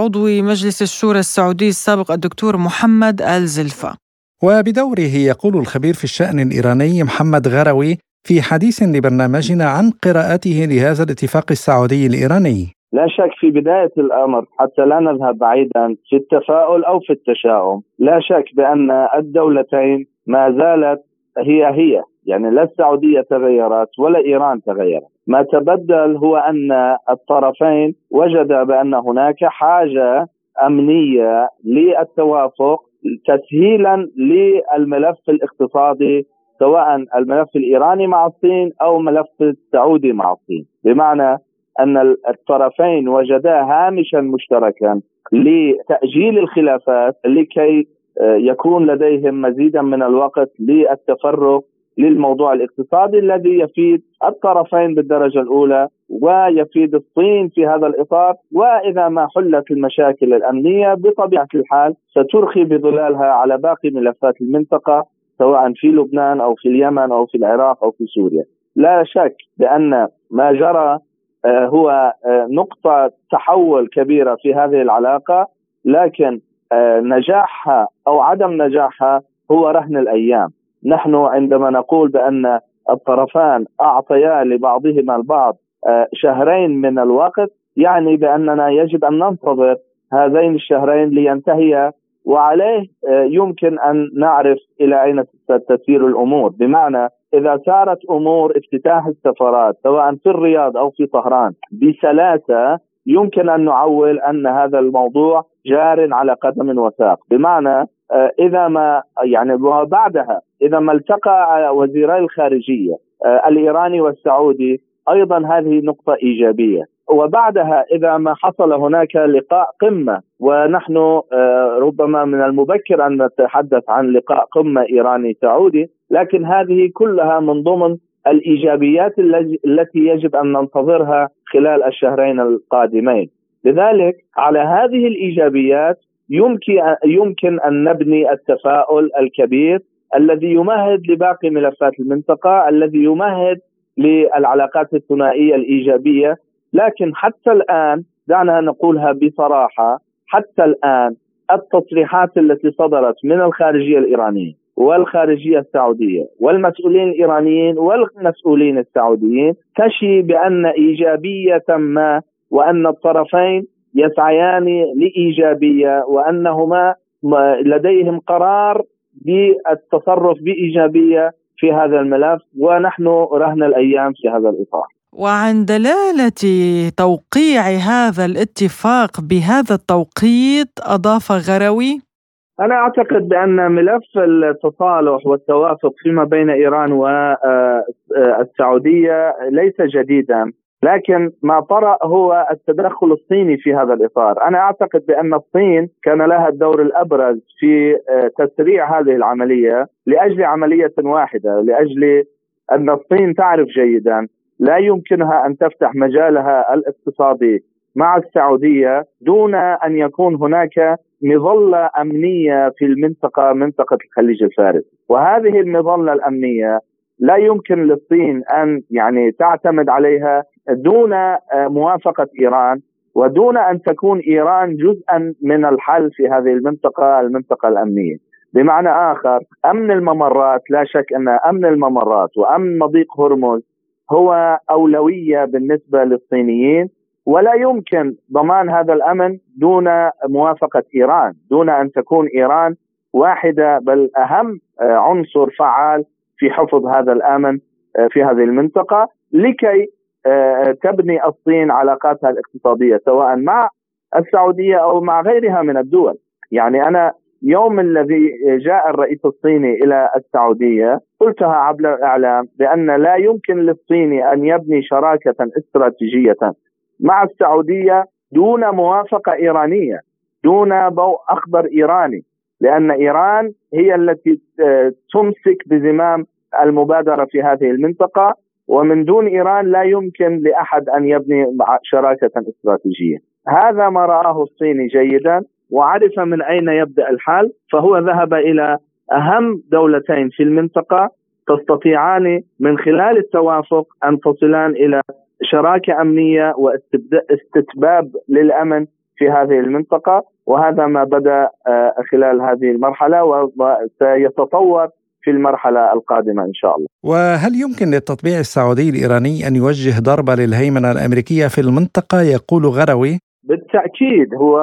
عضو مجلس الشورى السعودي السابق الدكتور محمد آل زلفا. وبدوره يقول الخبير في الشأن الإيراني محمد غروي في حديث لبرنامجنا عن قراءته لهذا الاتفاق السعودي الإيراني. لا شك في بداية الأمر حتى لا نذهب بعيدا في التفاؤل أو في التشاؤم لا شك بأن الدولتين ما زالت هي هي يعني لا السعودية تغيرت ولا إيران تغيرت ما تبدل هو أن الطرفين وجد بأن هناك حاجة أمنية للتوافق تسهيلا للملف الاقتصادي سواء الملف الإيراني مع الصين أو ملف السعودي مع الصين. بمعنى أن الطرفين وجدا هامشا مشتركا لتأجيل الخلافات لكي آه، يكون لديهم مزيدا من الوقت للتفرغ للموضوع الاقتصادي الذي يفيد الطرفين بالدرجة الأولى ويفيد الصين في هذا الإطار وإذا ما حلت المشاكل الأمنية بطبيعة الحال سترخي بظلالها على باقي ملفات المنطقة سواء في لبنان أو في اليمن أو في العراق أو في سوريا. لا شك بأن ما جرى آه، هو آه، نقطة تحول كبيرة في هذه العلاقة لكن آه، نجاحها أو عدم نجاحها هو رهن الأيام نحن عندما نقول بأن الطرفان أعطيا لبعضهما البعض آه، شهرين من الوقت يعني بأننا يجب أن ننتظر هذين الشهرين لينتهي وعليه آه، يمكن أن نعرف إلى أين ستسير الأمور. بمعنى إذا سارت أمور افتتاح السفارات سواء في الرياض أو في طهران بسلاسة يمكن أن نعول أن هذا الموضوع جار على قدم وساق. بمعنى آه، إذا ما يعني وبعدها إذا ما التقى وزيري الخارجية آه، الإيراني والسعودي أيضا هذه نقطة إيجابية. وبعدها إذا ما حصل هناك لقاء قمة ونحن آه، ربما من المبكر أن نتحدث عن لقاء قمة إيراني سعودي لكن هذه كلها من ضمن الإيجابيات التي يجب أن ننتظرها خلال الشهرين القادمين. لذلك على هذه الإيجابيات يمكن يمكن أن نبني التفاؤل الكبير الذي يمهد لباقي ملفات المنطقة الذي يمهد للعلاقات الثنائية الإيجابية. لكن حتى الآن دعنا نقولها بصراحة حتى الآن التصريحات التي صدرت من الخارجية الإيرانية والخارجية السعودية والمسؤولين الإيرانيين والمسؤولين السعوديين تشي بأن إيجابية ما وأن الطرفين يسعيان لإيجابية وأنهما لديهم قرار بالتصرف بإيجابية في هذا الملف ونحن رهن الأيام في هذا الإطار. وعن دلالة توقيع هذا الاتفاق بهذا التوقيت أضاف غروي أنا أعتقد بأن ملف التصالح والتوافق فيما بين إيران والسعوديه ليس جديدا لكن ما طرأ هو التدخل الصيني في هذا الإطار، أنا أعتقد بأن الصين كان لها الدور الأبرز في آه، تسريع هذه العملية لأجل عملية واحدة، لأجل أن الصين تعرف جيدا لا يمكنها أن تفتح مجالها الاقتصادي مع السعودية دون أن يكون هناك مظلة أمنية في المنطقة منطقة الخليج الفارسي، وهذه المظلة الأمنية لا يمكن للصين أن يعني تعتمد عليها دون آه، موافقة إيران ودون أن تكون إيران جزءا من الحل في هذه المنطقة المنطقة الأمنية. بمعنى آخر أمن الممرات لا شك أن أمن الممرات وأمن مضيق هرمز هو أولوية بالنسبة للصينيين ولا يمكن ضمان هذا الأمن دون موافقة إيران، دون أن تكون إيران واحدة بل أهم آه، عنصر فعال في حفظ هذا الأمن آه، في هذه المنطقة لكي تبني الصين علاقاتها الاقتصادية سواء مع السعودية أو مع غيرها من الدول. يعني أنا يوم الذي جاء الرئيس الصيني إلى السعودية قلتها عبر الإعلام بأن لا يمكن للصيني أن يبني شراكة استراتيجية مع السعودية دون موافقة إيرانية دون ضوء اخضر إيراني لأن إيران هي التي آه، تمسك بزمام المبادرة في هذه المنطقة. ومن دون إيران لا يمكن لأحد أن يبني شراكة استراتيجية. هذا ما رآه الصيني جيدا وعرف من أين يبدأ الحال فهو ذهب إلى أهم دولتين في المنطقة تستطيعان من خلال التوافق أن تصلان إلى شراكة أمنية واستتباب للأمن في هذه المنطقة وهذا ما بدأ آه، خلال هذه المرحلة وسيتطور في المرحلة القادمة إن شاء الله. وهل يمكن للتطبيع السعودي الإيراني أن يوجه ضربة للهيمنة الأمريكية في المنطقة يقول غروي؟ بالتأكيد هو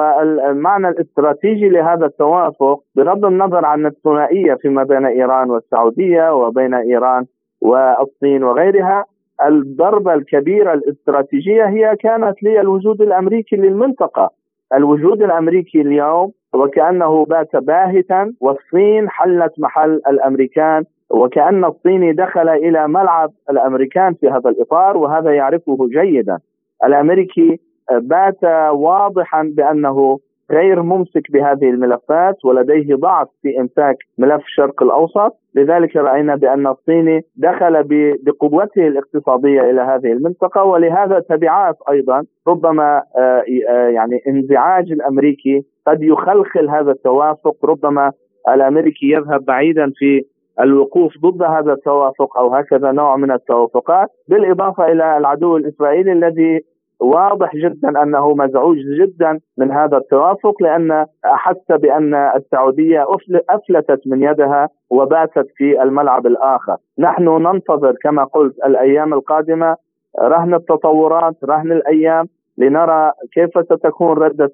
المعنى الاستراتيجي لهذا التوافق بغض النظر عن الثنائية فيما بين إيران والسعودية وبين إيران والصين وغيرها الضربة الكبيرة الاستراتيجية هي كانت للوجود الأمريكي للمنطقة الوجود الأمريكي اليوم وكأنه بات باهتا والصين حلت محل الأمريكان وكأن الصيني دخل إلى ملعب الأمريكان في هذا الإطار وهذا يعرفه جيدا. الأمريكي بات واضحا بأنه غير ممسك بهذه الملفات ولديه ضعف في إمساك ملف الشرق الأوسط، لذلك رأينا بأن الصيني دخل بقوته الاقتصادية إلى هذه المنطقة ولهذا تبعات أيضا ربما آه، آه، يعني انزعاج الأمريكي قد يخلخل هذا التوافق، ربما الأمريكي يذهب بعيدا في الوقوف ضد هذا التوافق أو هكذا نوع من التوافقات. بالإضافة إلى العدو الإسرائيلي الذي واضح جدا أنه مزعوج جدا من هذا التوافق لأن أحس بأن السعودية أفلتت من يدها وباتت في الملعب الآخر، نحن ننتظر كما قلت الأيام القادمة رهن التطورات، رهن الأيام لنرى كيف ستكون ردة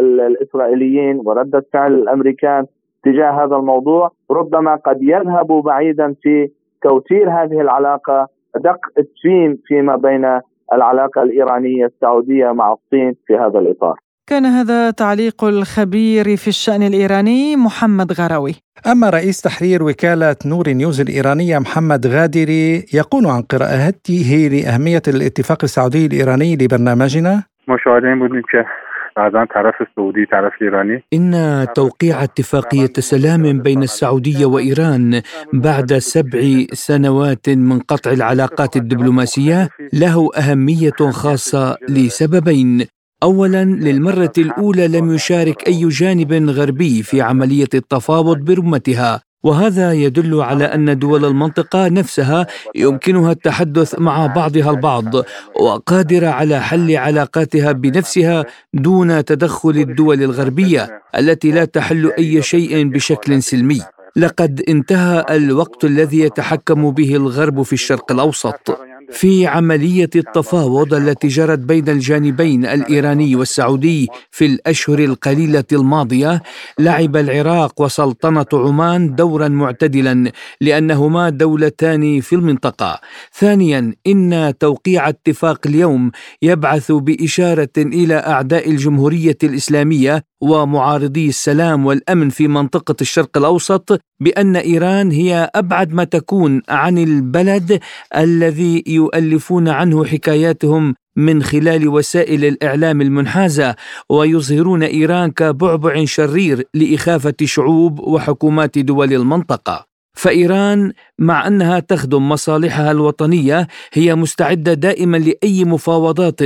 الإسرائيليين ورده فعل الأمريكان تجاه هذا الموضوع، ربما قد يذهبوا بعيدا في توتير هذه العلاقة دق التفين فيما بين العلاقة الإيرانية السعودية مع الصين في هذا الإطار. كان هذا تعليق الخبير في الشأن الإيراني محمد غروي. أما رئيس تحرير وكالة نور نيوز الإيرانية محمد غادري يقول عن قراءته لأهمية الاتفاق السعودي الإيراني لبرنامجنا طرف السعودي طرف الإيراني إن توقيع اتفاقية سلام بين السعودية وإيران بعد سبع سنوات من قطع العلاقات الدبلوماسية له أهمية خاصة لسببين. اولا للمرة الأولى لم يشارك أي جانب غربي في عملية التفاوض برمتها. وهذا يدل على أن دول المنطقة نفسها يمكنها التحدث مع بعضها البعض وقادره على حل علاقاتها بنفسها دون تدخل الدول الغربية التي لا تحل أي شيء بشكل سلمي. لقد انتهى الوقت الذي يتحكم به الغرب في الشرق الأوسط. في عملية التفاوض التي جرت بين الجانبين الإيراني والسعودي في الأشهر القليلة الماضية لعب العراق وسلطنة عمان دورا معتدلا لأنهما دولتان في المنطقة. ثانيا إن توقيع اتفاق اليوم يبعث بإشارة إلى أعداء الجمهورية الإسلامية ومعارضي السلام والأمن في منطقة الشرق الأوسط بأن إيران هي أبعد ما تكون عن البلد الذي يؤلفون عنه حكاياتهم من خلال وسائل الإعلام المنحازة ويظهرون إيران كبعبع شرير لإخافة شعوب وحكومات دول المنطقة. فإيران مع أنها تخدم مصالحها الوطنية هي مستعدة دائما لأي مفاوضات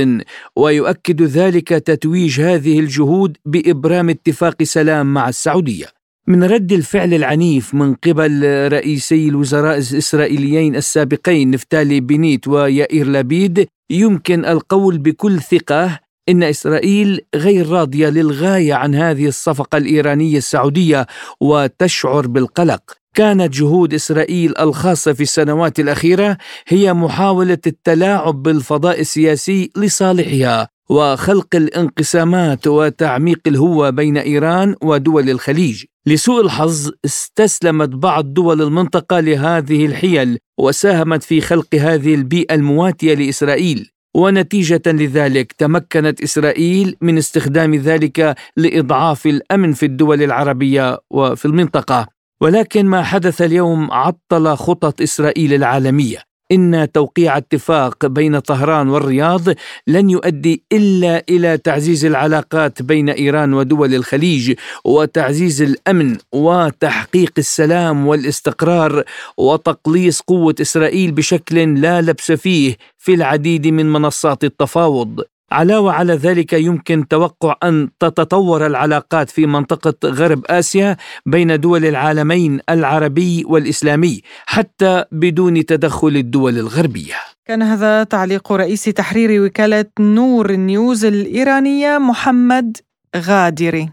ويؤكد ذلك تتويج هذه الجهود بإبرام اتفاق سلام مع السعودية. من رد الفعل العنيف من قبل رئيسي الوزراء الإسرائيليين السابقين نفتالي بنيت ويائير لبيد يمكن القول بكل ثقة إن إسرائيل غير راضية للغاية عن هذه الصفقة الإيرانية السعودية وتشعر بالقلق. كانت جهود إسرائيل الخاصة في السنوات الأخيرة هي محاولة التلاعب بالفضاء السياسي لصالحها. وخلق الانقسامات وتعميق الهوه بين إيران ودول الخليج. لسوء الحظ استسلمت بعض دول المنطقة لهذه الحيل وساهمت في خلق هذه البيئة المواتية لإسرائيل. ونتيجة لذلك تمكنت إسرائيل من استخدام ذلك لإضعاف الأمن في الدول العربية وفي المنطقة. ولكن ما حدث اليوم عطل خطط إسرائيل العالمية. إن توقيع اتفاق بين طهران والرياض لن يؤدي إلا إلى تعزيز العلاقات بين إيران ودول الخليج وتعزيز الأمن وتحقيق السلام والاستقرار وتقليص قوة إسرائيل بشكل لا لبس فيه في العديد من منصات التفاوض. علاوة على ذلك يمكن توقع أن تتطور العلاقات في منطقة غرب آسيا بين دول العالمين العربي والإسلامي حتى بدون تدخل الدول الغربية. كان هذا تعليق رئيس تحرير وكالة نور نيوز الإيرانية محمد قادري.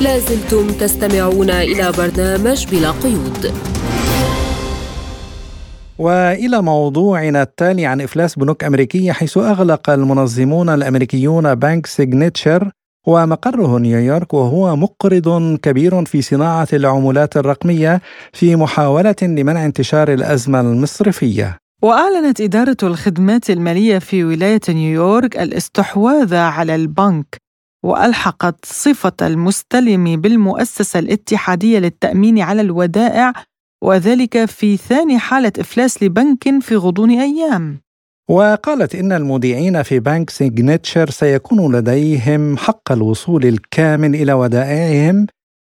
لازلتم تستمعون إلى برنامج بلا قيود. وإلى موضوعنا التالي عن إفلاس بنوك أمريكية حيث أغلق المنظمون الأمريكيون بنك سيجنتشر ومقره نيويورك وهو مقرض كبير في صناعة العملات الرقمية في محاولة لمنع انتشار الأزمة المصرفية. وأعلنت إدارة الخدمات المالية في ولاية نيويورك الاستحواذ على البنك وألحقت صفة المستلم بالمؤسسة الاتحادية للتأمين على الودائع وذلك في ثاني حالة إفلاس لبنك في غضون أيام. وقالت إن المودعين في بنك سيجنتشر سيكون لديهم حق الوصول الكامل إلى ودائعهم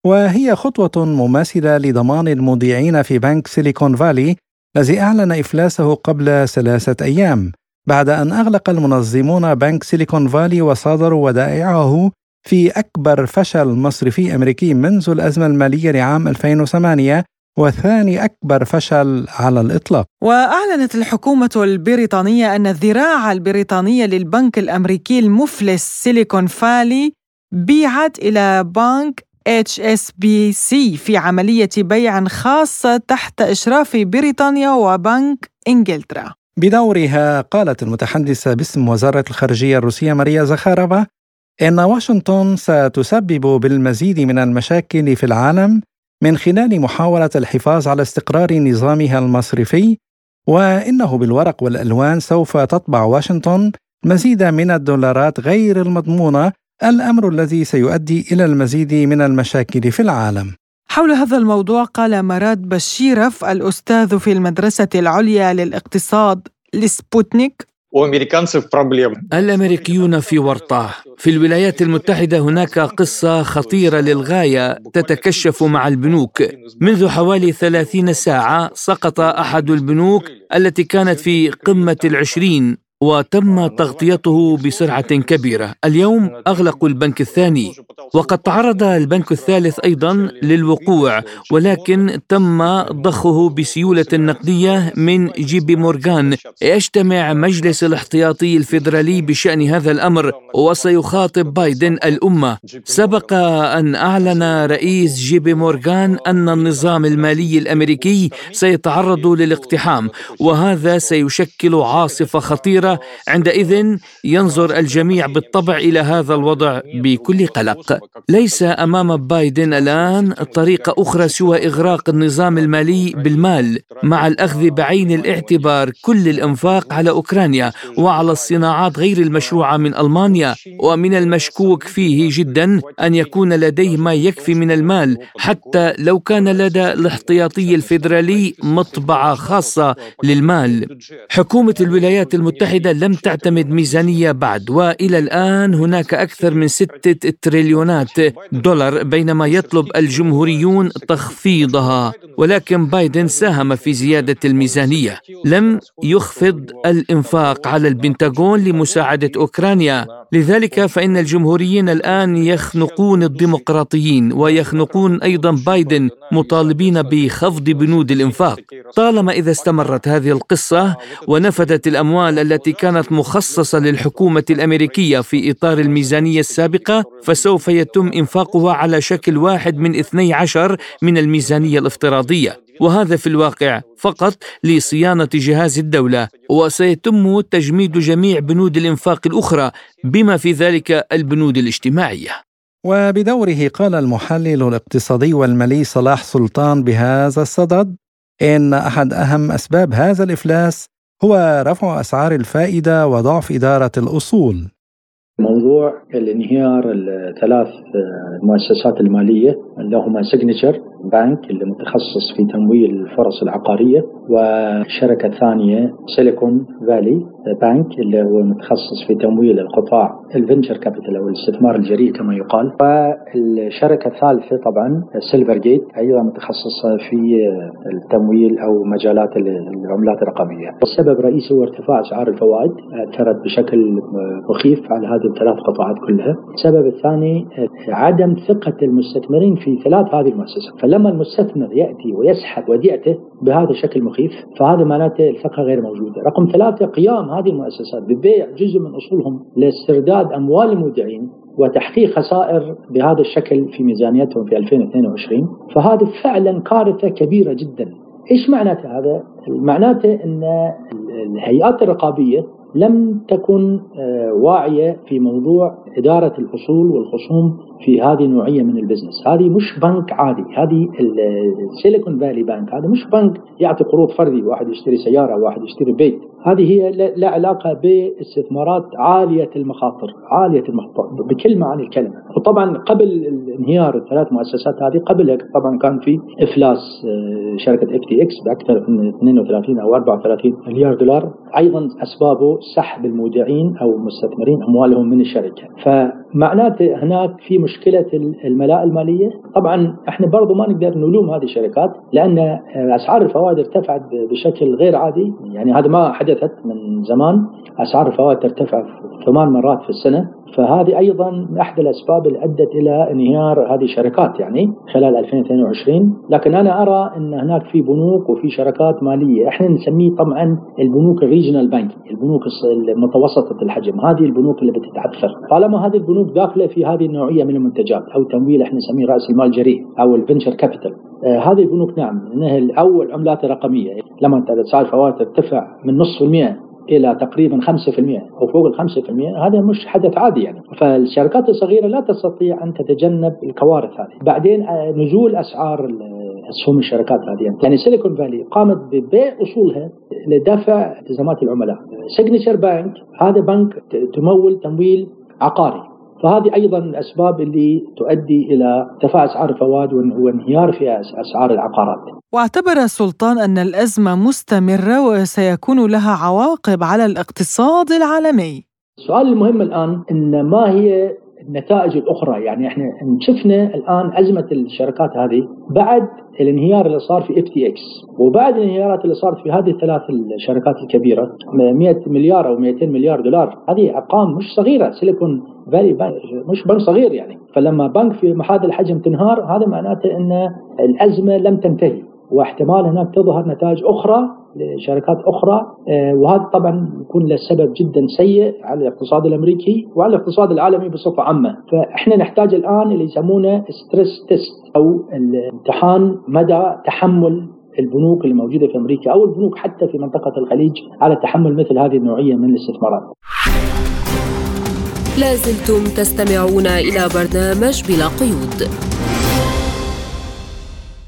وهي خطوة مماثلة لضمان المودعين في بنك سيليكون فالي الذي أعلن إفلاسه قبل ثلاثة أيام بعد أن أغلق المنظمون بنك سيليكون فالي وصادروا ودائعه في أكبر فشل مصرفي أمريكي منذ الأزمة المالية لعام 2008 وثاني أكبر فشل على الإطلاق. وأعلنت الحكومة البريطانية أن الذراع البريطانية للبنك الأمريكي المفلس سيليكون فالي بيعت إلى بنك HSBC في عملية بيع خاصة تحت إشراف بريطانيا وبنك إنجلترا. بدورها قالت المتحدثة باسم وزارة الخارجية الروسية ماريا زخارفا إن واشنطن ستسبب بالمزيد من المشاكل في العالم من خلال محاولة الحفاظ على استقرار نظامها المصرفي وإنه بالورق والألوان سوف تطبع واشنطن مزيدا من الدولارات غير المضمونة الأمر الذي سيؤدي إلى المزيد من المشاكل في العالم. حول هذا الموضوع قال مراد بشيرف الأستاذ في المدرسة العليا للاقتصاد لسبوتنيك. الأمريكيون في ورطة. في الولايات المتحدة هناك قصة خطيرة للغاية تتكشف مع البنوك. منذ حوالي ثلاثين ساعة سقط أحد البنوك التي كانت في قمة العشرين. وتم تغطيته بسرعة كبيرة. اليوم اغلقوا البنك الثاني. وقد تعرض البنك الثالث أيضا للوقوع ولكن تم ضخه بسيولة نقدية من جيبي مورغان. يجتمع مجلس الاحتياطي الفيدرالي بشأن هذا الأمر وسيخاطب بايدن الأمة. سبق أن أعلن رئيس جيبي مورغان أن النظام المالي الأمريكي سيتعرض للاقتحام وهذا سيشكل عاصفة عندئذ ينظر الجميع بالطبع إلى هذا الوضع بكل قلق. ليس أمام بايدن الآن طريقه أخرى سوى إغراق النظام المالي بالمال مع الأخذ بعين الاعتبار كل الإنفاق على أوكرانيا وعلى الصناعات غير المشروعة من ألمانيا. ومن المشكوك فيه جدا أن يكون لديه ما يكفي من المال حتى لو كان لدى الاحتياطي الفيدرالي مطبعة خاصة للمال. حكومة الولايات المتحدة المتحدة لم تعتمد ميزانية بعد وإلى الآن هناك أكثر من ستة تريليونات دولار بينما يطلب الجمهوريون تخفيضها. ولكن بايدن ساهم في زيادة الميزانية. لم يخفض الإنفاق على البنتاغون لمساعدة أوكرانيا. لذلك فإن الجمهوريين الآن يخنقون الديمقراطيين ويخنقون أيضا بايدن مطالبين بخفض بنود الإنفاق. طالما إذا استمرت هذه القصة ونفدت الأموال التي كانت مخصصة للحكومة الأمريكية في إطار الميزانية السابقة فسوف يتم إنفاقها على شكل واحد من 12 من الميزانية الافتراضية. وهذا في الواقع فقط لصيانة جهاز الدولة. وسيتم تجميد جميع بنود الإنفاق الأخرى بما في ذلك البنود الاجتماعية. وبدوره قال المحلل الاقتصادي والمالي صلاح سلطان بهذا الصدد إن أحد أهم أسباب هذا الإفلاس هو رفع أسعار الفائدة وضعف إدارة الأصول. موضوع الانهيار الثلاث المؤسسات المالية اللي هما سيجنتشر بانك اللي متخصص في تمويل الفرص العقارية والشركة الثانية سيليكون فالي بانك اللي هو متخصص في تمويل القطاع ال venture capital أو الاستثمار الجريء كما يقال. والشركة الثالثة طبعا سيلفر جيت أيضا متخصصة في التمويل أو مجالات العملات الرقمية. السبب الرئيسي هو ارتفاع أسعار الفوائد أثرت بشكل مخيف على هذه الثلاث قطاعات كلها. السبب الثاني عدم ثقة المستثمرين في ثلاث هذه المؤسسات. فلما المستثمر يأتي ويسحب وديعته بهذا الشكل مخيف فهذا معناته الثقة غير موجودة. رقم ثلاثة قيام هذه المؤسسات ببيع جزء من أصولهم لاسترداد أموال المودعين وتحقيق خسائر بهذا الشكل في ميزانيتهم في 2022 فهذا فعلا كارثة كبيرة جدا إيش معناته هذا؟ معناته إن الهيئات الرقابية لم تكن واعية في موضوع إدارة الأصول والخصوم في هذه النوعيه من البزنس، هذه مش بنك عادي، هذه السيليكون فالي بنك، هذا مش بنك يعطي قروض فردي، واحد يشتري سيارة، واحد يشتري بيت، هذه هي لا علاقة باستثمارات عالية المخاطر، عالية المخاطر بكل معاني الكلمة، وطبعا قبل انهيار الثلاث مؤسسات هذه قبلها طبعا كان في إفلاس شركة إف تي إكس بأكثر من 32 أو 34 مليار دولار، أيضا أسبابه سحب المودعين أو المستثمرين أموالهم من الشركة، فمعناته هناك في مشكلة الملاءة المالية، طبعا إحنا برضو ما نقدر نلوم هذه الشركات لأن أسعار الفوائد ارتفعت بشكل غير عادي، يعني هذا ما حدثت من زمان. أسعار الفوائد ترتفع ثمان مرات في السنة. فهذه أيضا أحد الأسباب اللي أدت إلى انهيار هذه الشركات يعني خلال 2022 لكن أنا أرى إن هناك في بنوك وفي شركات مالية. إحنا نسميه طبعا البنوك ال regional bank البنوك المتوسطة الحجم. هذه البنوك اللي بتتعثر. طالما هذه البنوك داخلة في هذه النوعية من المنتجات أو تمويل إحنا نسميه رأس المال الجريء أو ال venture capital آه هذه البنوك نعم إنها أو العملات الرقميه لما اسعار الفوائد ترتفع من نصف المئة إلى تقريبا 5% أو فوق ال 5% هذا مش حدث عادي يعني. فالشركات الصغيرة لا تستطيع أن تتجنب الكوارث هذه. بعدين آه، نزول أسعار اسهم الشركات هذه. يعني سيليكون فالي قامت ببيع أصولها لدفع التزامات العملاء. سيجنتشر بنك هذا بنك تمول تمويل عقاري. فهذه أيضا الأسباب اللي تؤدي إلى ارتفاع أسعار الفوائد وانهيار في أسعار العقارات. واعتبر السلطان أن الأزمة مستمرة وسيكون لها عواقب على الاقتصاد العالمي. السؤال المهم الآن إن ما هي النتائج الأخرى. يعني إحنا شفنا الآن أزمة الشركات هذه بعد الانهيار اللي صار في اف تي إكس وبعد الانهيارات اللي صارت في هذه الثلاث الشركات الكبيرة 100 مليار أو 200 مليار دولار. هذه أرقام مش صغيرة. سيليكون فالي مش بنك صغير يعني. فلما بنك في هذا الحجم تنهار هذا معناته إن الأزمة لم تنتهي. واحتمال هناك تظهر نتائج أخرى لشركات أخرى آه، وهذا طبعا يكون له سبب جدا سيء على الاقتصاد الأمريكي وعلى الاقتصاد العالمي بصفة عامة، فإحنا نحتاج الآن اللي يسمونه stress test أو الامتحان مدى تحمل البنوك اللي موجوده في أمريكا أو البنوك حتى في منطقة الخليج على تحمل مثل هذه النوعية من الاستثمارات. لازلتم تستمعون إلى برنامج بلا قيود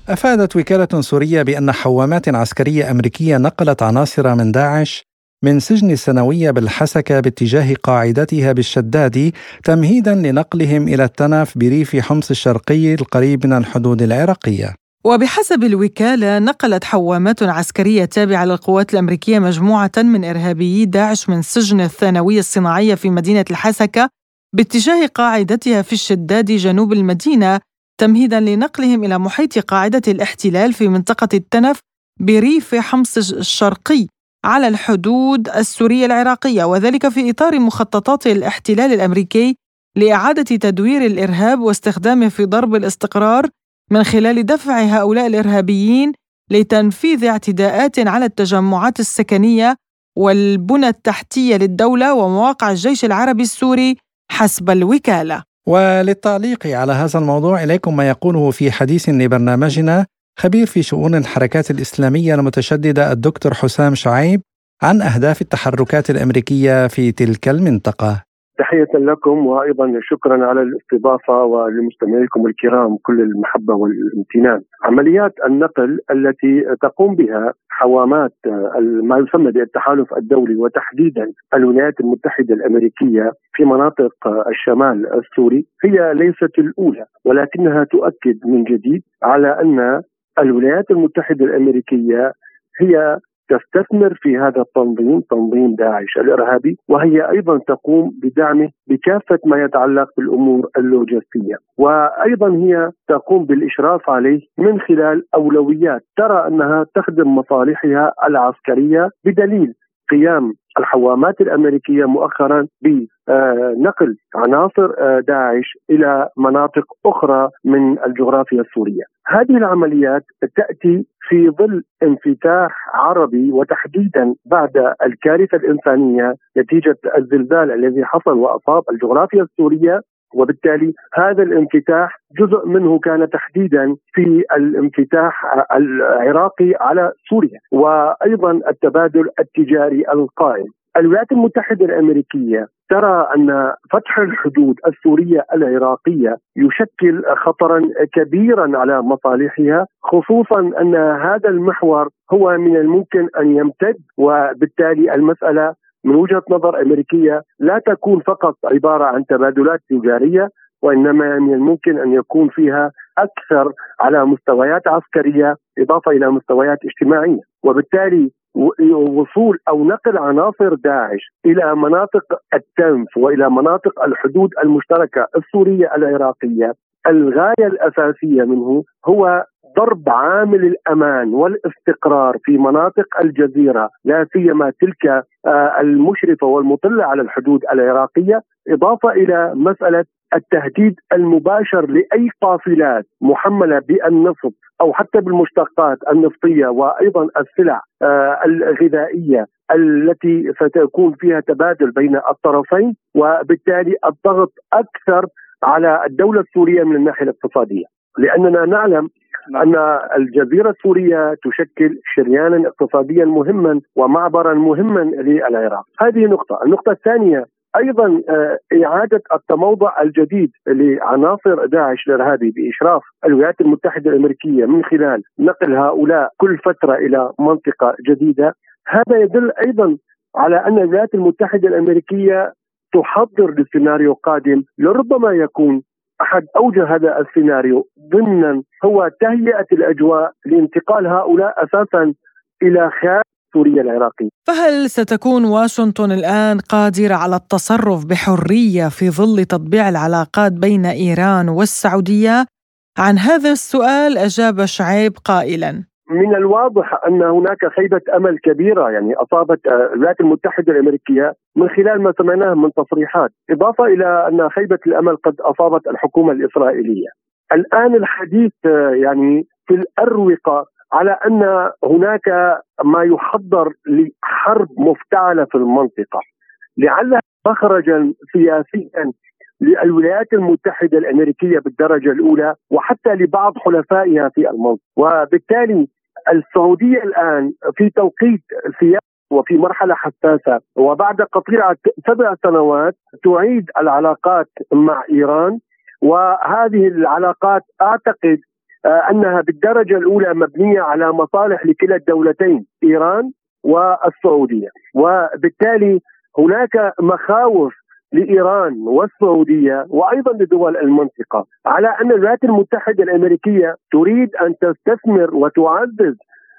أفادت وكالة سورية بأن حوامات عسكرية أمريكية نقلت عناصر من داعش من سجن السنوية بالحسكة باتجاه قاعدتها بالشداد تمهيدا لنقلهم إلى التنف بريف حمص الشرقي القريب من الحدود العراقية. وبحسب الوكالة نقلت حوامات عسكرية تابعة للقوات الأمريكية مجموعة من إرهابيي داعش من سجن الثانوية الصناعية في مدينة الحسكة باتجاه قاعدتها في الشداد جنوب المدينة تمهيدا لنقلهم إلى محيط قاعدة الاحتلال في منطقة التنف بريف حمص الشرقي على الحدود السورية العراقية وذلك في إطار مخططات الاحتلال الأمريكي لإعادة تدوير الإرهاب واستخدامه في ضرب الاستقرار من خلال دفع هؤلاء الإرهابيين لتنفيذ اعتداءات على التجمعات السكنية والبنى التحتية للدولة ومواقع الجيش العربي السوري حسب الوكالة. وللتعليق على هذا الموضوع إليكم ما يقوله في حديث لبرنامجنا خبير في شؤون الحركات الإسلامية المتشددة الدكتور حسام شعيب عن أهداف التحركات الأمريكية في تلك المنطقة. تحية لكم وأيضا شكرا على الاستضافة ولمستمعيكم الكرام كل المحبة والامتنان عمليات النقل التي تقوم بها حوامات ما يسمى بالتحالف الدولي وتحديدا الولايات المتحدة الأمريكية في مناطق الشمال السوري هي ليست الأولى ولكنها تؤكد من جديد على أن الولايات المتحدة الأمريكية هي تستثمر في هذا التنظيم تنظيم داعش الإرهابي وهي أيضا تقوم بدعمه بكافة ما يتعلق بالأمور اللوجستية. وأيضا هي تقوم بالإشراف عليه من خلال أولويات. ترى أنها تخدم مصالحها العسكرية بدليل قيام الحوامات الأمريكية مؤخرا بنقل عناصر آه، داعش إلى مناطق أخرى من الجغرافيا السورية. هذه العمليات تأتي في ظل انفتاح عربي وتحديدا بعد الكارثة الإنسانية نتيجة الزلزال الذي حصل وأصاب الجغرافيا السورية وبالتالي هذا الانفتاح جزء منه كان تحديدا في الانفتاح العراقي على سوريا وأيضا التبادل التجاري القائم. الولايات المتحدة الأمريكية ترى أن فتح الحدود السورية العراقية يشكل خطرا كبيرا على مصالحها خصوصا أن هذا المحور هو من الممكن أن يمتد وبالتالي المسألة من وجهة نظر أمريكية لا تكون فقط عبارة عن تبادلات تجارية وإنما من الممكن أن يكون فيها أكثر على مستويات عسكرية إضافة إلى مستويات اجتماعية. وبالتالي وصول أو نقل عناصر داعش إلى مناطق التنف وإلى مناطق الحدود المشتركة السورية العراقية الغاية الأساسية منه هو ضرب عامل الأمان والاستقرار في مناطق الجزيرة لا سيما تلك آه، المشرفة والمطلة على الحدود العراقية إضافة إلى مسألة التهديد المباشر لأي قافلات محملة بالنفط أو حتى بالمشتقات النفطية وأيضا السلع آه، الغذائية التي ستكون فيها تبادل بين الطرفين وبالتالي الضغط أكثر على الدولة السورية من الناحية الاقتصادية. لأننا نعلم أن الجزيرة السورية تشكل شريانا اقتصاديا مهما ومعبرا مهما للعراق. هذه نقطة. النقطة الثانية أيضا آه، إعادة التموضع الجديد لعناصر داعش الارهابي بإشراف الولايات المتحدة الأمريكية من خلال نقل هؤلاء كل فترة إلى منطقة جديدة. هذا يدل أيضا على أن الولايات المتحدة الأمريكية تحضر لسيناريو قادم لربما يكون أحد أوجه هذا السيناريو ضمنا هو تهيئة الأجواء لانتقال هؤلاء أساسا إلى خارج سوريا العراقية. فهل ستكون واشنطن الآن قادرة على التصرف بحرية في ظل تطبيع العلاقات بين إيران والسعودية؟ عن هذا السؤال أجاب شعيب قائلا: من الواضح أن هناك خيبة أمل كبيرة يعني أصابت آه، الولايات المتحدة الأمريكية من خلال ما سمعناه من تصريحات، إضافة إلى أن خيبة الأمل قد أصابت الحكومة الإسرائيلية. الآن الحديث آه، يعني في الأروقة على أن هناك ما يحضر لحرب مفتعلة في المنطقة لعلها مخرجا سياسيا للولايات المتحدة الأمريكية بالدرجة الأولى وحتى لبعض حلفائها في المنطقة وبالتالي السعودية الآن في توقيت سياسي وفي مرحلة حساسة وبعد قطيعة سبع سنوات تعيد العلاقات مع إيران وهذه العلاقات أعتقد آه، أنها بالدرجة الأولى مبنية على مصالح لكلا الدولتين إيران والسعودية. وبالتالي هناك مخاوف لإيران والسعودية وأيضا لدول المنطقة على أن الولايات المتحدة الأمريكية تريد أن تستثمر وتعزز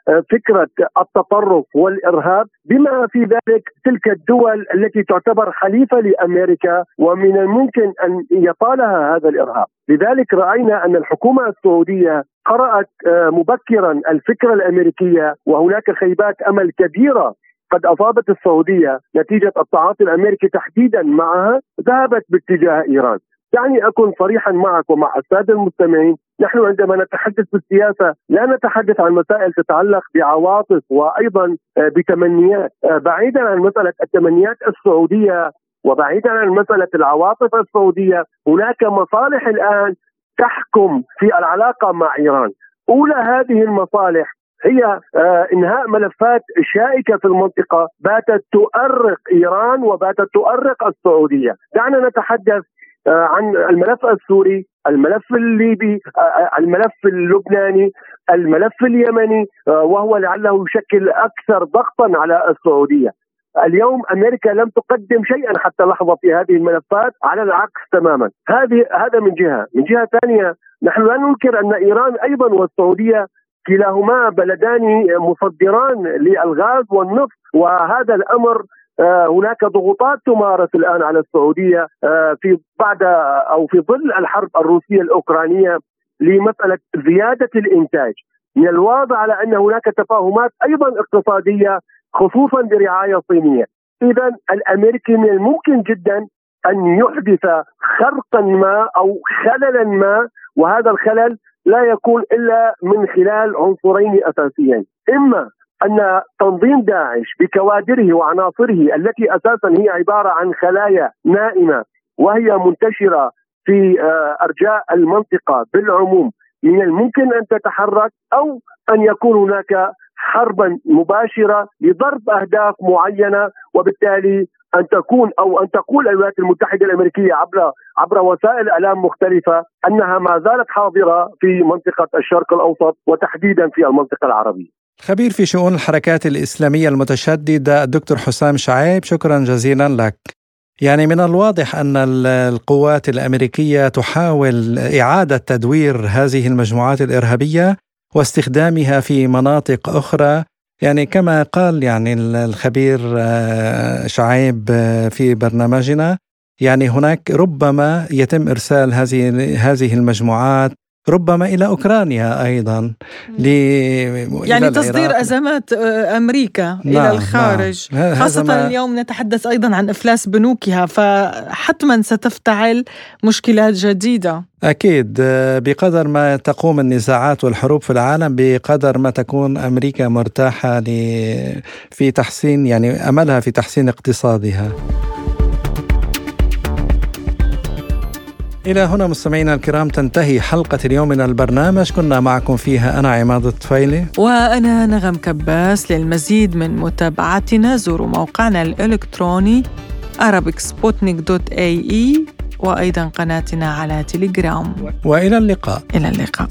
آه، فكرة التطرف والإرهاب بما في ذلك تلك الدول التي تعتبر خليفه لأمريكا ومن الممكن أن يطالها هذا الإرهاب، لذلك رأينا أن الحكومة السعودية قرأت آه، مبكرا الفكرة الأمريكية وهناك خيبات أمل كبيرة قد أصابت السعودية نتيجة التعاطي الأمريكي تحديدا معها ذهبت باتجاه إيران. دعني اكون صريحا معك ومع السادة المستمعين، نحن عندما نتحدث بالسياسة لا نتحدث عن مسائل تتعلق بعواطف وأيضا آه، بتمنيات، آه، بعيدا عن مسألة التمنيات السعودية وبعيدا عن مسألة العواطف السعودية، هناك مصالح الآن تحكم في العلاقة مع إيران. أولى هذه المصالح هي آه، إنهاء ملفات شائكة في المنطقة باتت تؤرق إيران وباتت تؤرق السعودية، دعنا نتحدث آه، عن الملف السوري، الملف الليبي، آه، الملف اللبناني، الملف اليمني وهو لعله يشكل أكثر ضغطا على السعودية. اليوم أمريكا لم تقدم شيئا حتى لحظة في هذه الملفات على العكس تماما. هذه هذا من جهة. من جهة ثانية نحن لا ننكر أن إيران أيضا والسعودية كلاهما بلدان مصدران للغاز والنفط وهذا الأمر آه، هناك ضغوطات تمارس الآن على السعودية آه، في بعد أو في ظل الحرب الروسية الأوكرانية لمسألة زيادة الإنتاج. من الواضح على أن هناك تفاهمات أيضا اقتصادية خصوصا برعاية صينية. اذا الأمريكي من الممكن جدا أن يحدث خرقا ما أو خللا ما وهذا الخلل لا يكون إلا من خلال عنصرين أساسيين، إما أن تنظيم داعش بكوادره وعناصره التي أساسا هي عبارة عن خلايا نائمة وهي منتشرة في آه، أرجاء المنطقة بالعموم من الممكن أن تتحرك أو أن يكون هناك حربا مباشرة لضرب أهداف معينة وبالتالي أن تكون أو أن تقول الولايات المتحدة الأمريكية عبر عبر وسائل اعلام مختلفة أنها ما زالت حاضرة في منطقة الشرق الأوسط وتحديدا في المنطقة العربية. خبير في شؤون الحركات الإسلامية المتشدده الدكتور حسام شعيب شكرا جزيلا لك. يعني من الواضح أن القوات الأمريكية تحاول إعادة تدوير هذه المجموعات الإرهابية واستخدامها في مناطق أخرى يعني كما قال يعني الخبير آه، شعيب آه، في برنامجنا يعني هناك ربما يتم إرسال هذه هذه المجموعات ربما إلى أوكرانيا أيضا. ل يعني تصدير أزمات آه، أمريكا نعم إلى الخارج. نعم. خاصة ما... اليوم نتحدث أيضا عن إفلاس بنوكها فحتما ستفتعل مشكلات جديدة. أكيد آه، بقدر ما تقوم النزاعات والحروب في العالم بقدر ما تكون أمريكا مرتاحة في تحسين يعني أملها في تحسين اقتصادها. إلى هنا مستمعينا الكرام تنتهي حلقة اليوم من البرنامج. كنا معكم فيها أنا عماد الطفيلي. وأنا نغم كباس للمزيد من متابعتنا. زوروا موقعنا الإلكتروني arabicsputnik.ae وأيضا قناتنا على تليجرام. وإلى اللقاء. إلى اللقاء.